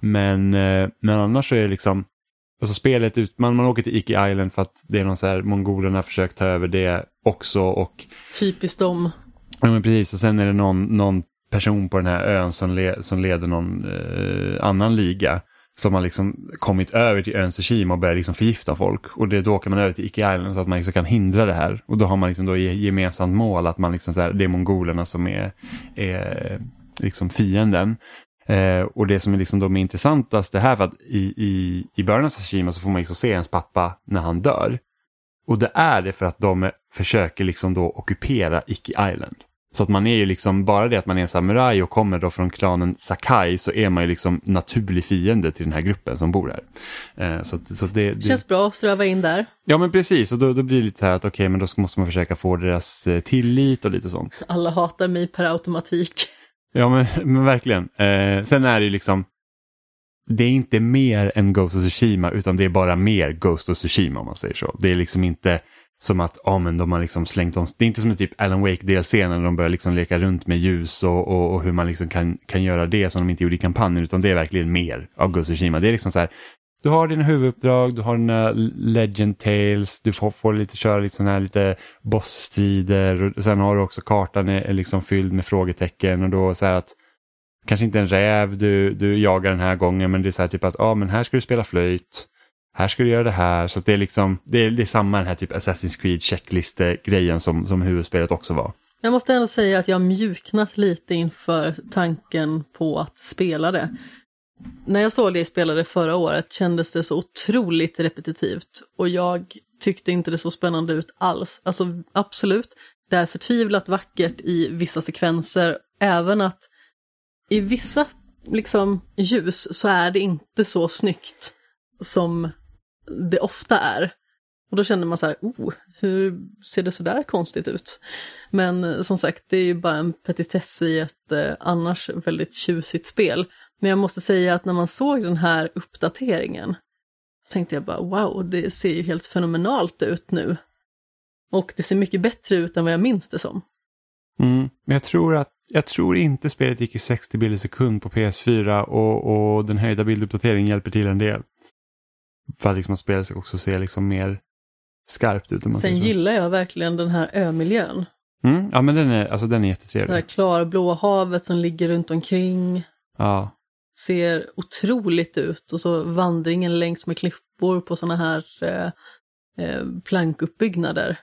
Men, eh, men annars så är det liksom, Alltså spelet, ut, man, man åker till Iki Island för att det är någon så här, mongolerna försökt ta över det också och... Typiskt dem. Ja men precis, och sen är det någon, någon person på den här ön som, le, som leder någon eh, annan liga som har liksom kommit över till ön Tsushima och börjar liksom förgifta folk. Och det, då åker man över till Iki Island så att man liksom kan hindra det här. Och då har man liksom då gemensamt mål att man liksom så här, det är mongolerna som är, är liksom fienden. Eh, och det som är liksom då intressantast det här för att i, i, i början av Tsushima så får man liksom se ens pappa när han dör. Och det är det för att de försöker liksom då ockupera Iki Island. Så att man är ju liksom, bara det att man är en samuraj och kommer då från klanen Sakai så är man ju liksom naturlig fiende till den här gruppen som bor här. Eh, så, så det, det, Känns bra att ströva in där. Ja men precis, och då, då blir det lite här att okej okay, men då måste man försöka få deras eh, tillit och lite sånt. Alla hatar mig per automatik. Ja men, men verkligen. Eh, sen är det ju liksom, det är inte mer än Ghost of Tsushima utan det är bara mer Ghost of Tsushima om man säger så. Det är liksom inte som att ja, men de har liksom slängt om, det är inte som typ Alan Wake DLC när de börjar liksom leka runt med ljus och, och, och, hur man liksom kan, kan göra det som de inte gjorde i kampanjen utan det är verkligen mer av Ghost of Tsushima. Det är liksom så här, du har dina huvuduppdrag, du har dina Legend Tales, du får, får lite köra lite sådana här lite bossstrider och sen har du också kartan är, är liksom fylld med frågetecken och då så här att kanske inte en räv du, du jagar den här gången men det är så här typ att ja ah, men här ska du spela flöjt, här ska du göra det här så det är liksom det är, det är samma den här typ Assassin's Creed checkliste-grejen som, som huvudspelet också var. Jag måste ändå säga att jag mjuknat lite inför tanken på att spela det. När jag såg det spelade förra året kändes det så otroligt repetitivt och jag tyckte inte det såg spännande ut alls. Alltså absolut, det är förtvivlat vackert i vissa sekvenser, även att i vissa liksom ljus så är det inte så snyggt som det ofta är. Och då känner man så här, oh, hur ser det så där konstigt ut? Men eh, som sagt, det är ju bara en petitess i ett eh, annars väldigt tjusigt spel. Men jag måste säga att när man såg den här uppdateringen så tänkte jag bara wow, det ser ju helt fenomenalt ut nu. Och det ser mycket bättre ut än vad jag minns det som. Mm, men jag tror att jag tror inte spelet gick i 60 bilder sekund på PS4 och, och den höjda bilduppdateringen hjälper till en del. För att liksom spelet också se liksom mer skarpt ut. Sen gillar jag verkligen den här ömiljön. Mm, ja men den är, alltså, den är jättetrevlig. Det här klarblåa havet som ligger runt omkring. Ja ser otroligt ut och så vandringen längs med klippor på sådana här eh, eh, plankuppbyggnader.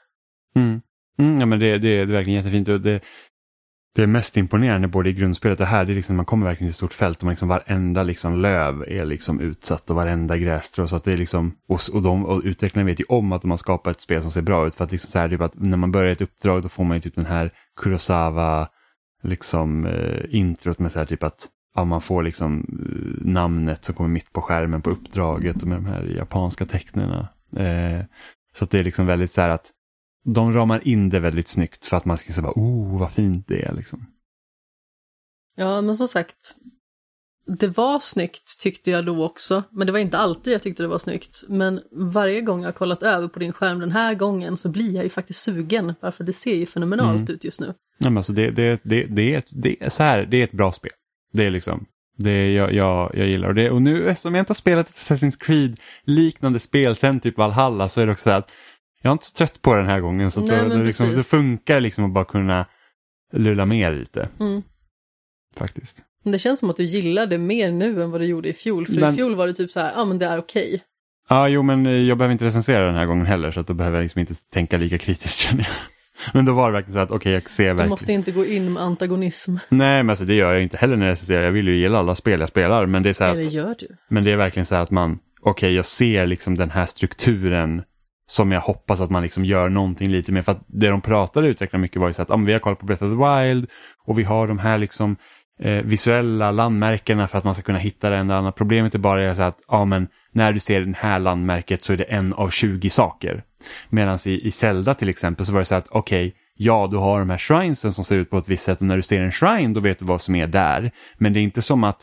Mm. Mm, ja, men det, det, det är verkligen jättefint. Och det, det är mest imponerande både i grundspelet och här, det är liksom, man kommer verkligen till ett stort fält och man liksom, varenda liksom löv är liksom utsatt och varenda grässtrå. Så att det är liksom, och, och, de, och utvecklarna vet ju om att de har skapat ett spel som ser bra ut. För att, liksom så här, typ att när man börjar ett uppdrag då får man ju typ den här Kurosawa liksom eh, introt med så här typ att ja, man får liksom eh, namnet som kommer mitt på skärmen på uppdraget och med de här japanska tecknen. Eh, så det är liksom väldigt så här att de ramar in det väldigt snyggt för att man ska säga oh vad fint det är liksom. Ja men som sagt, det var snyggt tyckte jag då också, men det var inte alltid jag tyckte det var snyggt. Men varje gång jag kollat över på din skärm den här gången så blir jag ju faktiskt sugen, varför det ser ju fenomenalt Mm. ut just nu. Nej, men alltså det, det, det, det, är ett, det, är så här, det är ett bra spel. Det är liksom, det är, jag, jag, jag gillar och det. Och nu eftersom jag inte har spelat ett Assassin's Creed liknande spel sen typ Valhalla så är det också så att jag är inte så trött på den här gången. Så Nej, det, men det, liksom, det funkar liksom att bara kunna lulla mer lite Mm. faktiskt. Men det känns som att du gillar det mer nu än vad du gjorde i fjol, för Men- i fjol var det typ så här, ja men det är okej. Ja, jo, men eh, jag behöver inte recensera den här gången heller så att då behöver jag liksom inte tänka lika kritiskt känner jag. Men då var det verkligen så att okej, jag ser Du verkligen. måste inte gå in med antagonism. Nej, men alltså det gör jag inte heller när jag recenserar. Jag vill ju gilla alla spel jag spelar, men det är så Eller att, gör du? men det är verkligen så här att man, okej, jag ser liksom den här strukturen som jag hoppas att man liksom gör någonting lite mer. För att det de pratade utvecklade mycket var ju så att ah, vi har kollat på Breath of the Wild och vi har de här liksom eh, visuella landmärkena för att man ska kunna hitta det eller andra. Problemet är bara så att ja, men när du ser det här landmärket så är det en av 20 saker. Medan i, i Zelda till exempel så var det så att okej, ja du har de här shrinesen som ser ut på ett visst sätt och när du ser en shrine då vet du vad som är där. Men det är inte som att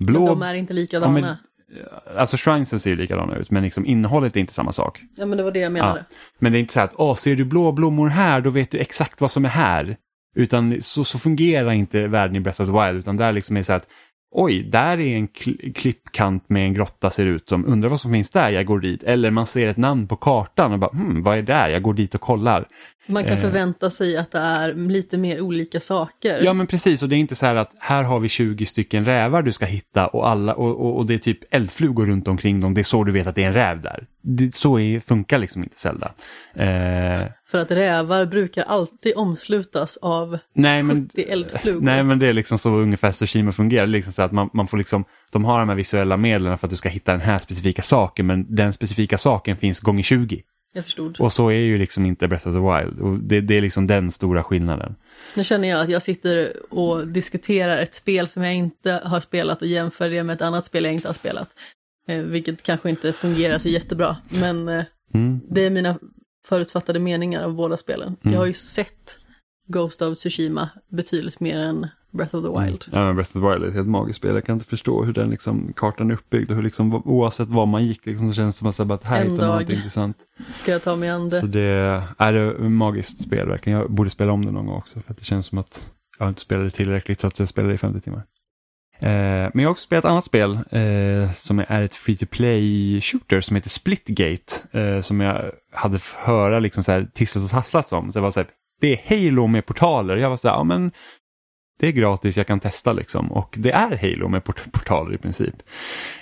blå... Men de är inte likadana. Ja, men- Alltså shrinesen ser ju likadana ut men liksom innehållet är inte samma sak. Ja men det var det jag menade. Men det är inte så att, åh, ser du blå blommor här, då vet du exakt vad som är här. Utan så, så fungerar inte världen i Breath of the Wild, utan där liksom är så här att, oj, där är en kl- klippkant med en grotta ser ut som, undrar vad som finns där, jag går dit. Eller man ser ett namn på kartan och bara, hmm, vad är där, jag går dit och kollar. Man kan Eh. förvänta sig att det är lite mer olika saker. Ja men precis, och det är inte så här att här har vi 20 stycken rävar du ska hitta och, alla, och, och, och det är typ eldflugor runt omkring dem, det är så du vet att det är en räv där. Det, så är, funkar liksom inte Zelda. Eh, För att rävar brukar alltid omslutas av nej men 70 eldflugor. Nej men det är liksom så ungefär Tsushima fungerar. Liksom så att man, man får liksom, de har de här visuella medlen för att du ska hitta den här specifika saken men den specifika saken finns gånger 20. Jag förstod. Och så är ju liksom inte Breath of the Wild. Och det, det är liksom den stora skillnaden. Nu känner jag att jag sitter och diskuterar ett spel som jag inte har spelat och jämför det med ett annat spel jag inte har spelat. Eh, vilket kanske inte fungerar så jättebra. Men eh, Mm. det är mina förutfattade meningar av båda spelen. Jag har ju sett Ghost of Tsushima betydligt mer än Breath of the Wild. Ja, men Breath of the Wild är ett helt magiskt spel. Jag kan inte förstå hur den liksom, kartan är uppbyggd och hur liksom, oavsett var man gick liksom, så känns det som att, här, hittar man något intressant. Ska jag ta mig an Så det? det är ett magiskt spel verkligen. Jag borde spela om det någon gång också för att det känns som att jag inte spelade tillräckligt trots att jag spelade i 50 timmar. Eh, men jag har också spelat ett annat spel eh, som är ett free to play shooter som heter Splitgate. Eh, som jag hade höra liksom så här tisslat och tasslats om. Så det var så här, det är Halo med portaler. Jag var så här, ja men det är gratis, jag kan testa liksom. Och det är Halo med port- portaler i princip.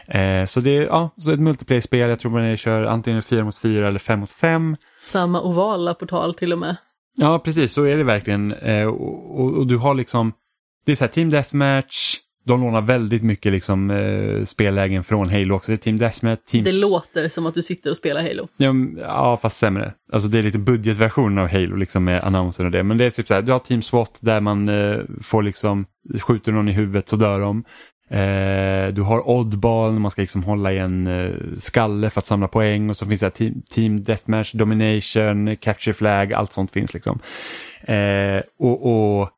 Eh, så det är ja, så ett multiplayer-spel, jag tror man kör antingen 4 mot 4 eller 5 mot 5. Samma ovala portal till och med. Ja, precis så är det verkligen. Eh, och, och, och du har liksom, det är så här Team Deathmatch, de lånar väldigt mycket liksom eh, spellägen från Halo också. Det är Team Deathmatch, Team... Det låter som att du sitter och spelar Halo. Ja, ja, fast sämre. Alltså det är lite budgetversionen av Halo liksom med annonser och det. Men det är typ så här, du har Team SWAT där man eh, får liksom, skjuter någon i huvudet så dör de. Eh, du har Oddball när man ska liksom hålla i en eh, skalle för att samla poäng och så finns det team, team Deathmatch, Domination, Capture Flag, allt sånt finns liksom. Eh, och, och,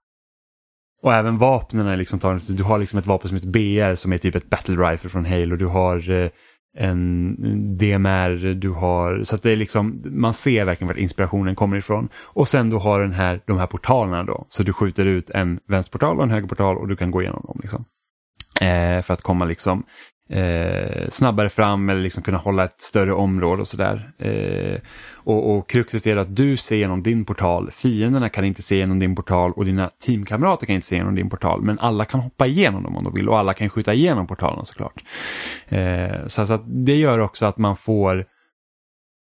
och även vapnen är liksom tagna, du har liksom ett vapen som heter BR som är typ ett battle rifle från Halo, du har eh, en DMR, du har, så att det är liksom, man ser verkligen vart inspirationen kommer ifrån. Och sen du har den här, de här portalerna då, så du skjuter ut en vänsterportal och en högerportal och du kan gå igenom dem. Liksom. Eh, för att komma liksom eh, snabbare fram eller liksom kunna hålla ett större område och sådär. Eh, och, och kruxet är att du ser genom din portal, fienderna kan inte se genom din portal och dina teamkamrater kan inte se genom din portal. Men alla kan hoppa igenom dem om de vill och alla kan skjuta igenom portalen såklart. Eh, så, så att det gör också att man får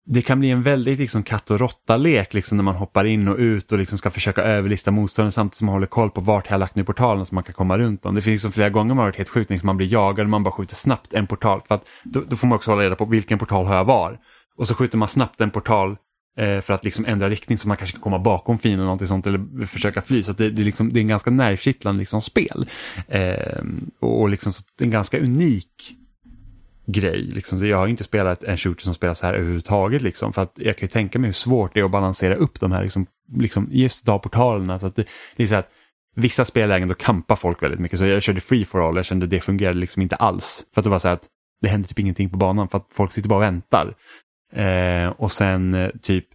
det kan bli en väldigt liksom katt och råtta-lek liksom när man hoppar in och ut och liksom ska försöka överlista motståndaren samtidigt som man håller koll på vart jag har lagt nu portalen så man kan komma runt dem. Det finns liksom flera gånger man har varit helt sjukt, liksom man blir jagad och man bara skjuter snabbt en portal. För att då, då får man också hålla reda på vilken portal har jag var. Och så skjuter man snabbt en portal eh, för att liksom ändra riktning så man kanske kan komma bakom fienden eller någonting sånt eller försöka fly. Så att det, det, är liksom, det är en ganska nervkittlande liksom spel. Eh, och, och liksom så, en ganska unik grej. Liksom. Så jag har inte spelat en shooter som spelas så här överhuvudtaget. Liksom, för att jag kan ju tänka mig hur svårt det är att balansera upp de här, liksom, liksom, just av portalerna. Så att det, det är så att vissa spellägen då kampar folk väldigt mycket. Så jag körde free for all, jag kände det fungerade liksom inte alls. För att det var så att det händer typ ingenting på banan för att folk sitter bara och väntar. Eh, och sen eh, typ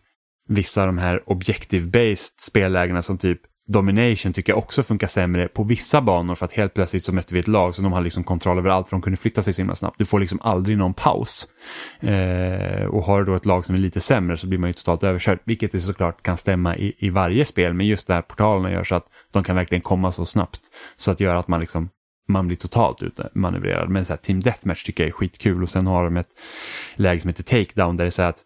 vissa av de här objective-based spellägena som typ Domination tycker jag också funkar sämre på vissa banor för att helt plötsligt så mötte vi ett lag som de hade liksom kontroll över allt för de kunde flytta sig så himla snabbt. Du får liksom aldrig någon paus. Eh, och har du då ett lag som är lite sämre så blir man ju totalt överkörd, vilket det såklart kan stämma i, i varje spel. Men just det här portalerna gör så att de kan verkligen komma så snabbt så att göra att man liksom man blir totalt utmanövrerad. Men så här, Team Deathmatch tycker jag är skitkul och sen har de ett läge som heter Takedown där det är så att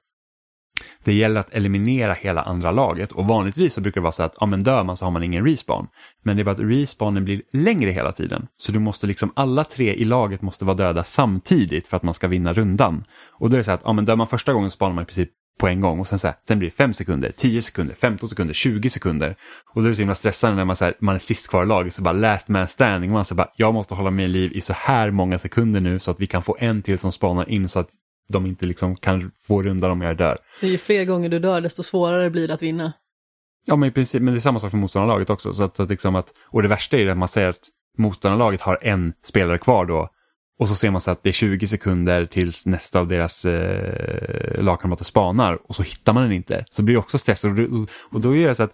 det gäller att eliminera hela andra laget och vanligtvis så brukar det vara så att ja, men dör man så har man ingen respawn. Men det är bara att respawnen blir längre hela tiden. Så du måste liksom, alla tre i laget måste vara döda samtidigt för att man ska vinna rundan. Och då är det så att ja, men dör man första gången så spanar man i princip på en gång och sen, så här, sen blir det 5 sekunder, 10 sekunder, 15 sekunder, 20 sekunder. Och då är det så himla stressande när man, så här, man är sist kvar i laget så bara last man standing. Man säger bara jag måste hålla mig i liv i så här många sekunder nu så att vi kan få en till som spanar in så att de inte liksom kan få rundan om jag dör. Så ju fler gånger du dör desto svårare blir det att vinna. Ja men i princip, men det är samma sak för motståndarlaget också. Så att, att liksom att, och det värsta är att man säger att motståndarlaget har en spelare kvar då och så ser man så att det är 20 sekunder tills nästa av deras eh, lagkamrater spanar och så hittar man den inte. Så blir det också stress och, och då är det så att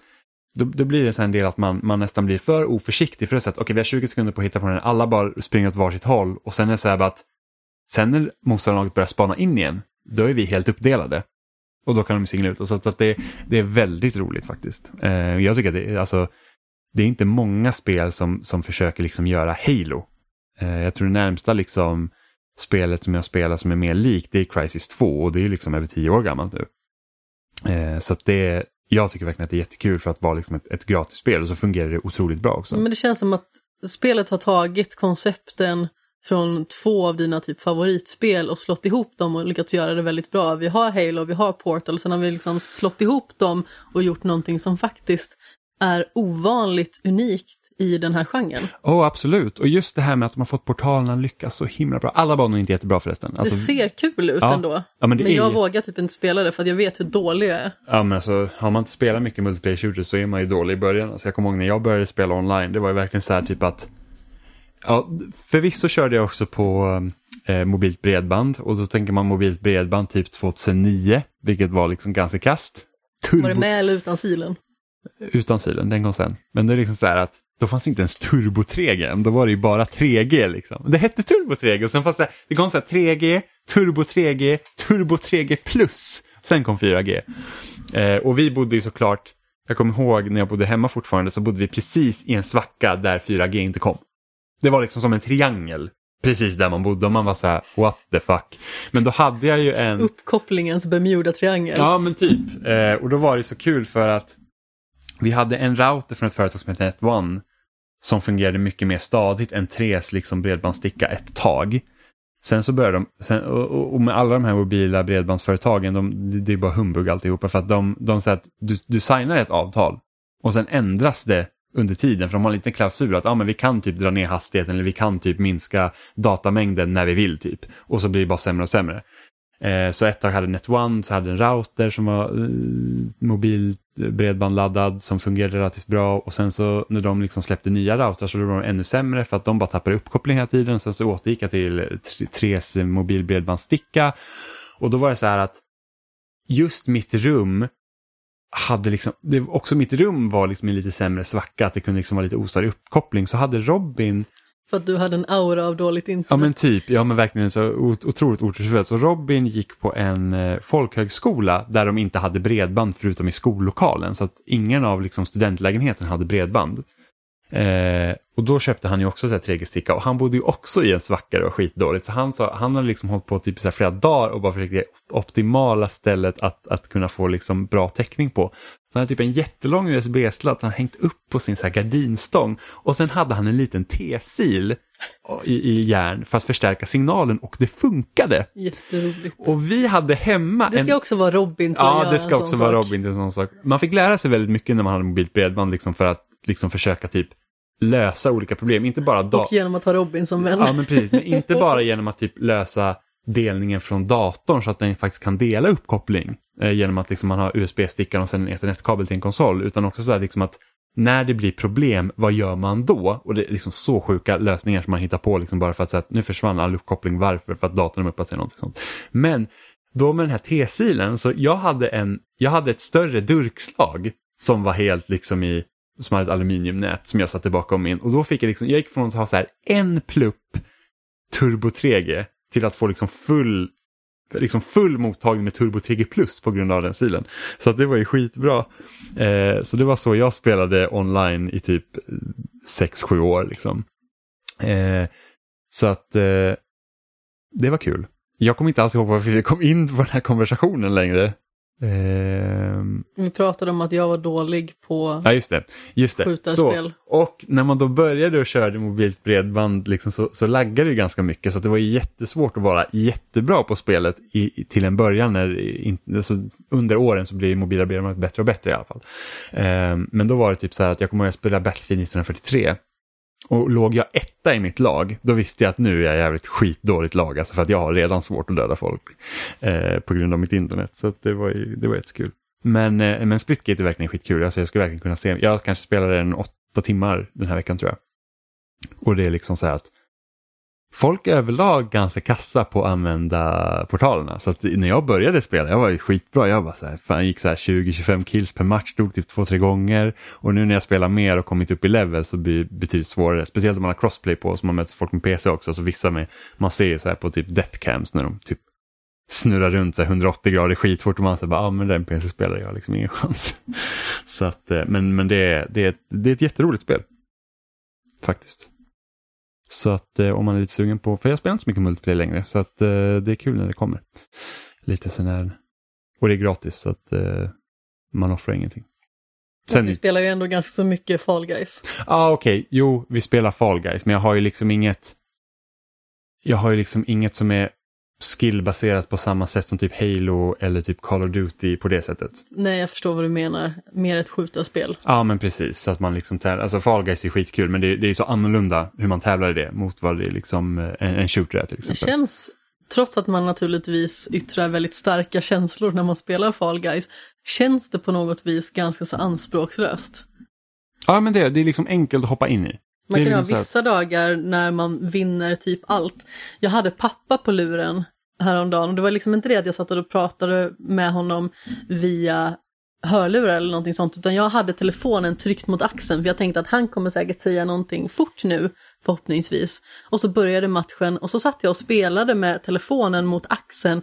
då, då blir det så en del att man, man nästan blir för oförsiktig för det är så att okej okay, vi har 20 sekunder på att hitta på den, alla bara springer åt varsitt håll och sen är det så här bara att Sen när motståndarlaget börjar spana in igen, då är vi helt uppdelade. Och då kan de singla ut oss. Så att det, det är väldigt roligt faktiskt. Eh, jag tycker att det, alltså, det är inte många spel som, som försöker liksom göra Halo. Eh, jag tror det närmsta liksom spelet som jag spelar som är mer likt det är Crisis 2 och det är liksom över tio år gammalt nu. Eh, så att det, jag tycker verkligen att det är jättekul för att vara liksom ett, ett gratis spel och så fungerar det otroligt bra också. Men det känns som att spelet har tagit koncepten från två av dina typ favoritspel och slått ihop dem och lyckats göra det väldigt bra. Vi har Halo, vi har Portal, sen har vi liksom slått ihop dem och gjort någonting som faktiskt är ovanligt unikt i den här genren. Oh, absolut, och just det här med att de har fått portalerna lyckas så himla bra. Alla banor är inte jättebra förresten. Alltså, det ser kul ut ja, ändå. Ja, men, men jag är... vågar typ inte spela det för att jag vet hur dålig jag är. Ja, men alltså, har man inte spelat mycket multiplayer shooters så är man ju dålig i början. Alltså, jag kommer ihåg när jag började spela online, det var ju verkligen så här typ att Ja, förvisso körde jag också på eh, mobilt bredband och då tänker man mobilt bredband typ 2009, vilket var liksom ganska kast. Turbo... Var det med eller utan silen? Utan silen, den kom sen. Men det är liksom så här att då fanns inte ens turbo 3G än, då var det ju bara 3G liksom. Det hette turbo 3G och sen fanns det, det kom så här 3G, turbo 3G, turbo 3G plus. Sen kom 4G. Eh, och vi bodde ju såklart, jag kommer ihåg när jag bodde hemma fortfarande så bodde vi precis i en svacka där 4G inte kom. Det var liksom som en triangel precis där man bodde och man var så här what the fuck. Men då hade jag ju en... Uppkopplingens Bermuda-triangel. Ja men typ. Eh, och då var det så kul för att vi hade en router från ett företag som hette Net1 som fungerade mycket mer stadigt än Tres liksom bredbandssticka ett tag. Sen så började de, sen, och, och, med alla de här mobila bredbandsföretagen, de, det är bara humbug alltihopa för att de, de säger att du, du signar ett avtal och sen ändras det under tiden. För de har en liten klausul att ah, men vi kan typ dra ner hastigheten eller vi kan typ minska datamängden när vi vill typ. Och så blir det bara sämre och sämre. Eh, så ett tag hade Net1 så hade en router som var eh, mobil eh, bredbandladdad som fungerade relativt bra och sen så när de liksom släppte nya routrar så var de ännu sämre för att de bara tappade uppkoppling hela tiden. Sen så återgick jag till Tres mobilbredbandssticka och då var det så här att just mitt rum hade liksom, det, också mitt rum var liksom en lite sämre svacka, att det kunde liksom vara lite ostadig uppkoppling. Så hade Robin... För att du hade en aura av dåligt internet? Ja men typ, ja men verkligen så otroligt otursfullt. Så Robin gick på en eh, folkhögskola där de inte hade bredband förutom i skollokalen. Så att ingen av liksom, studentlägenheten hade bredband. Eh, och då köpte han ju också så här 3G-sticka och han bodde ju också i en svacka och skitdåligt. Så han, sa, han hade liksom hållit på typ så flera dagar och bara försökt det optimala stället att, att kunna få liksom bra täckning på. Så han hade typ en jättelång USB-sladd han hängt upp på sin så här gardinstång och sen hade han en liten T-sil i, i järn för att förstärka signalen och det funkade. Jätteroligt. Och vi hade hemma... Det ska en... också vara Robin till Ja, det ska också vara sak. Robin till en sån sak. Man fick lära sig väldigt mycket när man hade mobilt bredband liksom för att liksom försöka typ lösa olika problem. Inte bara och genom att ha Robin som vän. Ja, men precis. Men inte bara genom att typ lösa delningen från datorn så att den faktiskt kan dela uppkoppling eh, genom att liksom man har USB-stickan och sen en ethernetkabel till en konsol. Utan också så här liksom att när det blir problem, vad gör man då? Och det är liksom så sjuka lösningar som man hittar på liksom bara för att säga att nu försvann all uppkoppling, varför? För att datorn uppar sig någonting sånt. Men då med den här T-silen, så jag hade, en, jag hade ett större durkslag som var helt liksom i, som hade ett aluminiumnät som jag satte bakom min. Och då fick jag liksom, jag gick från att ha så här en plupp turbo 3G till att få liksom full liksom full mottagning med Turbo 3G Plus på grund av den stilen. Så att det var ju skitbra. Eh, så det var så jag spelade online i typ eh, 6-7 år. Liksom. Eh, så att eh, det var kul. Jag kommer inte alls ihåg varför vi kom in på den här konversationen längre. Ehm. Vi pratade om att jag var dålig på ja, just det. Just det. skjutarspel. Så, och när man då började och körde mobilt bredband liksom, så, så laggade det ganska mycket så det var jättesvårt att vara jättebra på spelet i, till en början. När, in, alltså, under åren så blir mobila bredband bättre och bättre i alla fall. Um, men då var det typ så här att jag kommer ihåg att jag spelade Battlefield 1943 och låg jag etta i mitt lag, då visste jag att nu är jag jävligt skitdåligt lag, alltså för att jag har redan svårt att döda folk eh, på grund av mitt internet. Så det var ju det var jättekul. Men, eh, men Splitgate är verkligen skitkul, alltså jag skulle verkligen kunna se, jag kanske spelade den åtta timmar den här veckan tror jag. Och det är liksom så här att folk är överlag ganska kassa på att använda portalerna. Så att när jag började spela, jag var ju skitbra. Jag bara så här, fan, gick så här 20-25 kills per match, dog typ 2-3 gånger. Och nu när jag spelar mer och kommit upp i level så blir det betydligt svårare. Speciellt om man har crossplay på så man möter folk med PC också. Så vissa med, man ser så här på typ deathcams när de typ snurrar runt så 180 grader skitfort och man säger bara, ja ah, men den PC-spelare, jag har liksom ingen chans. så att, eh, men, men det, är, det, är, det är ett jätteroligt spel. Faktiskt. Så att eh, om man är lite sugen på, för jag spelar inte så mycket multiplayer längre, så att eh, det är kul när det kommer. Lite sån här, och det är gratis så att eh, man offrar ingenting. Sen... vi spelar ju ändå ganska så mycket Fall Guys. Ja ah, okej, okay. jo vi spelar Fall Guys men jag har ju liksom inget jag har ju liksom inget som är skillbaserat på samma sätt som typ Halo eller typ Call of Duty på det sättet. Nej, jag förstår vad du menar. Mer ett skjutarspel. Ja, men precis. Så att man liksom tävlar. Alltså Fall Guys är skitkul, men det, det är så annorlunda hur man tävlar i det mot vad det är liksom eh, en, en shooter är till exempel. Det känns, trots att man naturligtvis yttrar väldigt starka känslor när man spelar Fall Guys, känns det på något vis ganska så anspråkslöst. Ja, men det, det är liksom enkelt att hoppa in i. Man kan ha vissa dagar när man vinner typ allt. Jag hade pappa på luren häromdagen och det var liksom inte det att jag satt och pratade med honom via hörlurar eller någonting sånt utan jag hade telefonen tryckt mot axeln för jag tänkte att han kommer säkert säga någonting fort nu förhoppningsvis. Och så började matchen och så satt jag och spelade med telefonen mot axeln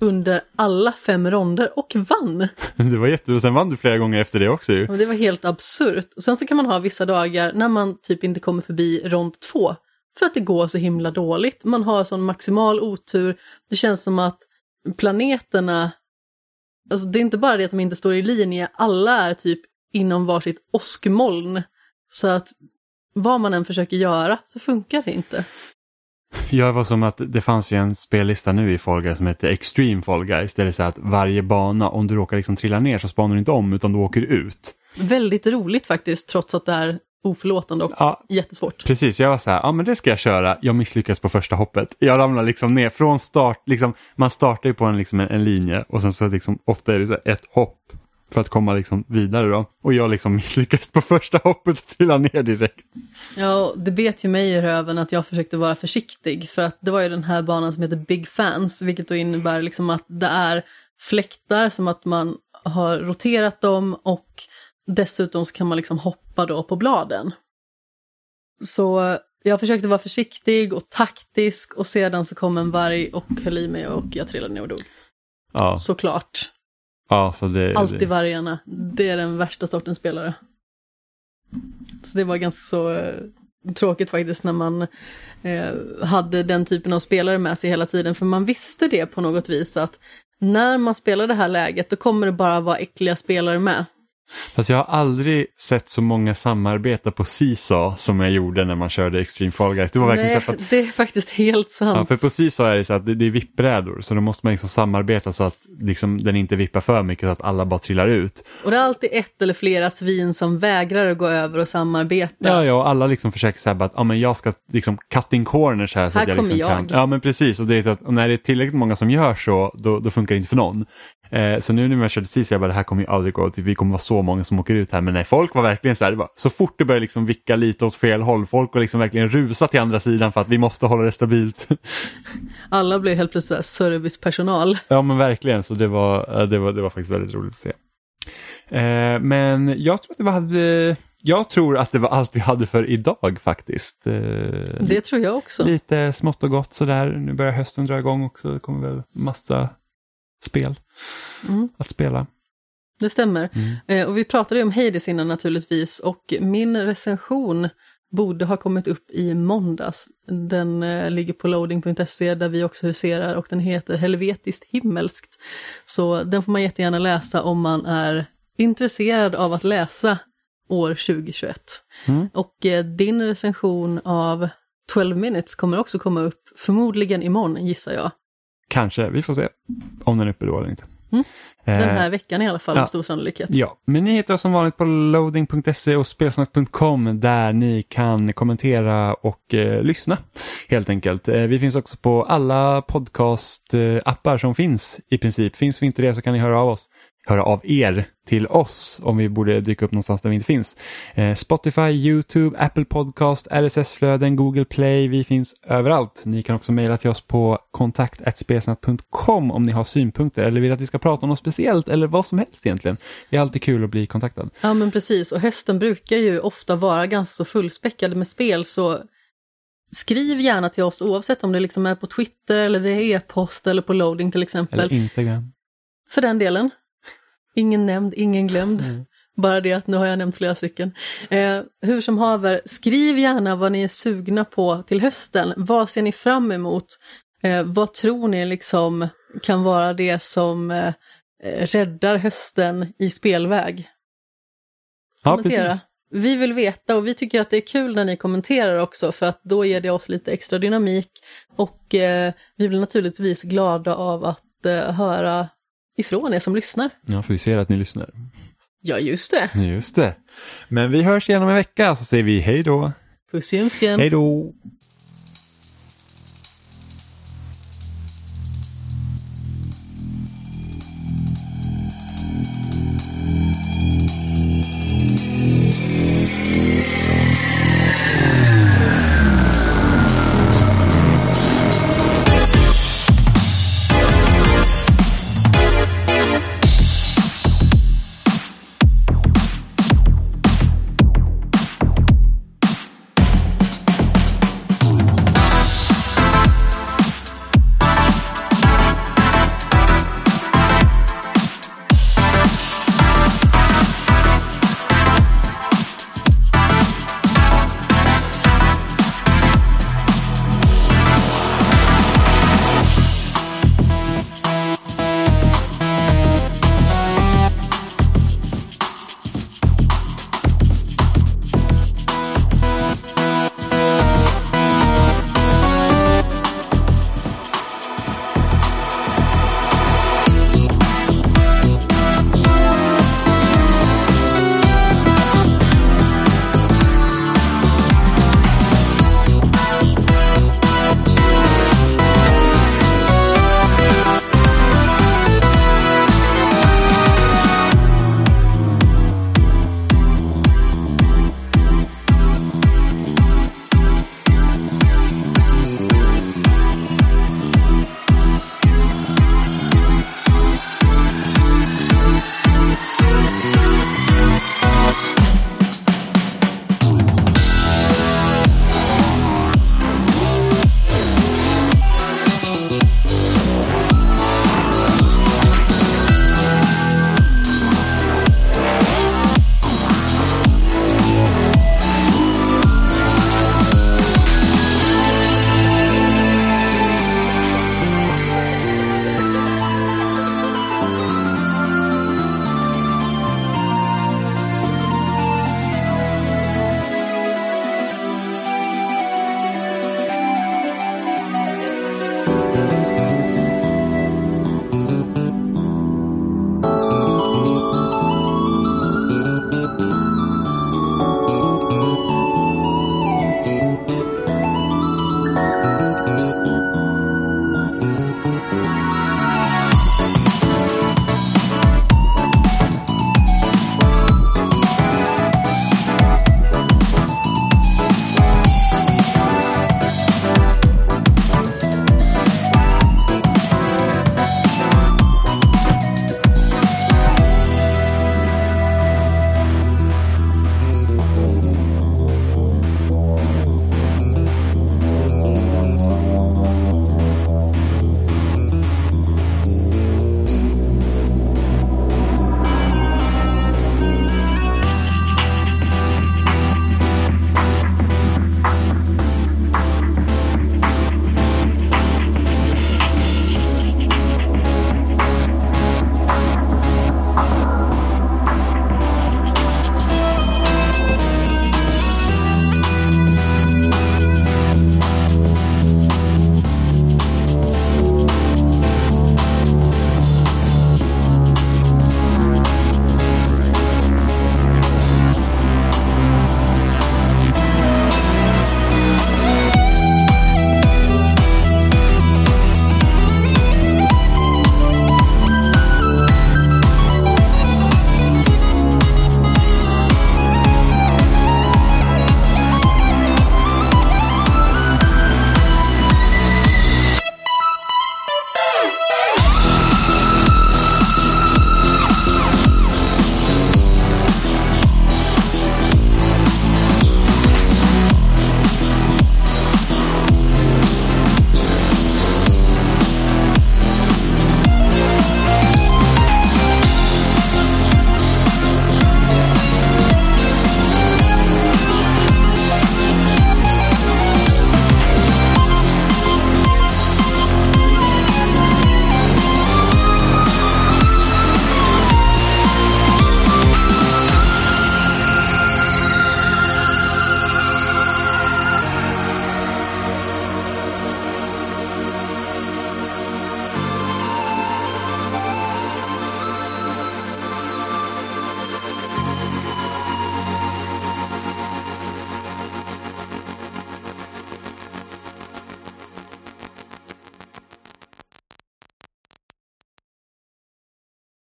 under alla fem ronder och vann. Det var jätte... sen vann du flera gånger efter det också ju. det var helt absurt. Och sen så kan man ha vissa dagar när man typ inte kommer förbi rond två. För att det går så himla dåligt. Man har sån maximal otur. Det känns som att planeterna, alltså det är inte bara det att de inte står i linje, alla är typ inom varsitt åskmoln. Så att vad man än försöker göra så funkar det inte. Ja, det var som att det fanns ju en spellista nu i Fall Guys som heter Extreme Fall Guys. Där det är så att varje bana, om du råkar liksom trilla ner så spanar du inte om utan du åker ut. Väldigt roligt faktiskt, trots att det är oförlåtande och ja, jättesvårt. Precis, jag var så här, ja men det ska jag köra. Jag misslyckas på första hoppet. Jag ramlar liksom ner från start, liksom, man startar ju på en, liksom en, en linje och sen så liksom, ofta är det så ett hopp för att komma liksom vidare då. Och jag liksom misslyckades på första hoppet och trillade ner direkt. Ja, det bet ju mig i röven att jag försökte vara försiktig för att det var ju den här banan som heter Big Fans, vilket då innebär liksom att det är fläktar som att man har roterat dem och dessutom så kan man liksom hoppa då på bladen. Så jag försökte vara försiktig och taktisk och sedan så kom en varg och höll i mig och jag trillade ner och dog. Ja. Såklart. Ja, så det, Alltid det... vargarna. Det är den värsta sortens spelare. Så det var ganska så eh, tråkigt faktiskt när man eh, hade den typen av spelare med sig hela tiden. För man visste det på något vis att när man spelar det här läget då kommer det bara vara äckliga spelare med. Fast jag har aldrig sett så många samarbeta på Seesaw som jag gjorde när man körde Extreme Fall Guys. Det, var verkligen Nej, så att, det är faktiskt helt sant. Ja, för på Seesaw är det så att det, det är vippbrädor så då måste man liksom samarbeta så att liksom, den inte vippar för mycket så att alla bara trillar ut. Och det är alltid ett eller flera svin som vägrar att gå över och samarbeta. Ja, ja och alla liksom försöker säga att ja, men jag ska liksom cutting corners här. Så här att jag kommer liksom jag. Kan. Ja men precis och, det är så att, när det är tillräckligt många som gör så då, då funkar det inte för någon. Eh, så nu när man körde sist, jag bara det här kommer ju aldrig gå, typ, vi kommer vara så många som åker ut här. Men nej, folk var verkligen så här, var, så fort det började liksom vicka lite åt fel håll, folk var liksom verkligen rusa till andra sidan för att vi måste hålla det stabilt. Alla blev helt plötsligt servicepersonal. Ja men verkligen, så det var, det var, det var faktiskt väldigt roligt att se. Eh, men jag tror att det var, jag tror att det var allt vi hade för idag faktiskt. Eh, det tror jag också. Lite smått och gott sådär. Nu börjar hösten dra igång och det kommer väl massa spel mm. att spela. Det stämmer. Mm. Eh, och vi pratade ju om Hades innan naturligtvis och min recension borde ha kommit upp i måndags. Den eh, ligger på loading.se där vi också huserar och den heter Helvetiskt himmelskt. Så den får man jättegärna läsa om man är intresserad av att läsa år 2021. Mm. Och eh, din recension av 12 minutes kommer också komma upp, förmodligen imorgon gissar jag. Kanske, vi får se om den är uppe då eller inte. Mm. Den här eh, veckan i alla fall ja. med stor sannolikhet. Ja, men ni hittar oss som vanligt på loading.se och spelsnack.com där ni kan kommentera och eh, lyssna helt enkelt. Eh, vi finns också på alla podcast-appar som finns i princip. Finns vi inte det så kan ni höra av oss höra av er till oss om vi borde dyka upp någonstans där vi inte finns. Eh, Spotify, YouTube, Apple Podcast, RSS-flöden, Google Play, vi finns överallt. Ni kan också mejla till oss på kontakt.spesnat.com om ni har synpunkter eller vill att vi ska prata om något speciellt eller vad som helst egentligen. Det är alltid kul att bli kontaktad. Ja men precis och hösten brukar ju ofta vara ganska så fullspäckad med spel så Skriv gärna till oss oavsett om det liksom är på Twitter eller via e-post eller på loading till exempel. Eller Instagram. För den delen. Ingen nämnd, ingen glömd. Mm. Bara det att nu har jag nämnt flera stycken. Eh, hur som haver, skriv gärna vad ni är sugna på till hösten. Vad ser ni fram emot? Eh, vad tror ni liksom kan vara det som eh, räddar hösten i spelväg? Kommentera. Ja, vi vill veta och vi tycker att det är kul när ni kommenterar också för att då ger det oss lite extra dynamik och eh, vi blir naturligtvis glada av att eh, höra ifrån er som lyssnar. Ja, för vi ser att ni lyssnar. Ja, just det. Just det. Men vi hörs igen om en vecka så säger vi hej då. Puss i ömsken. Hej då.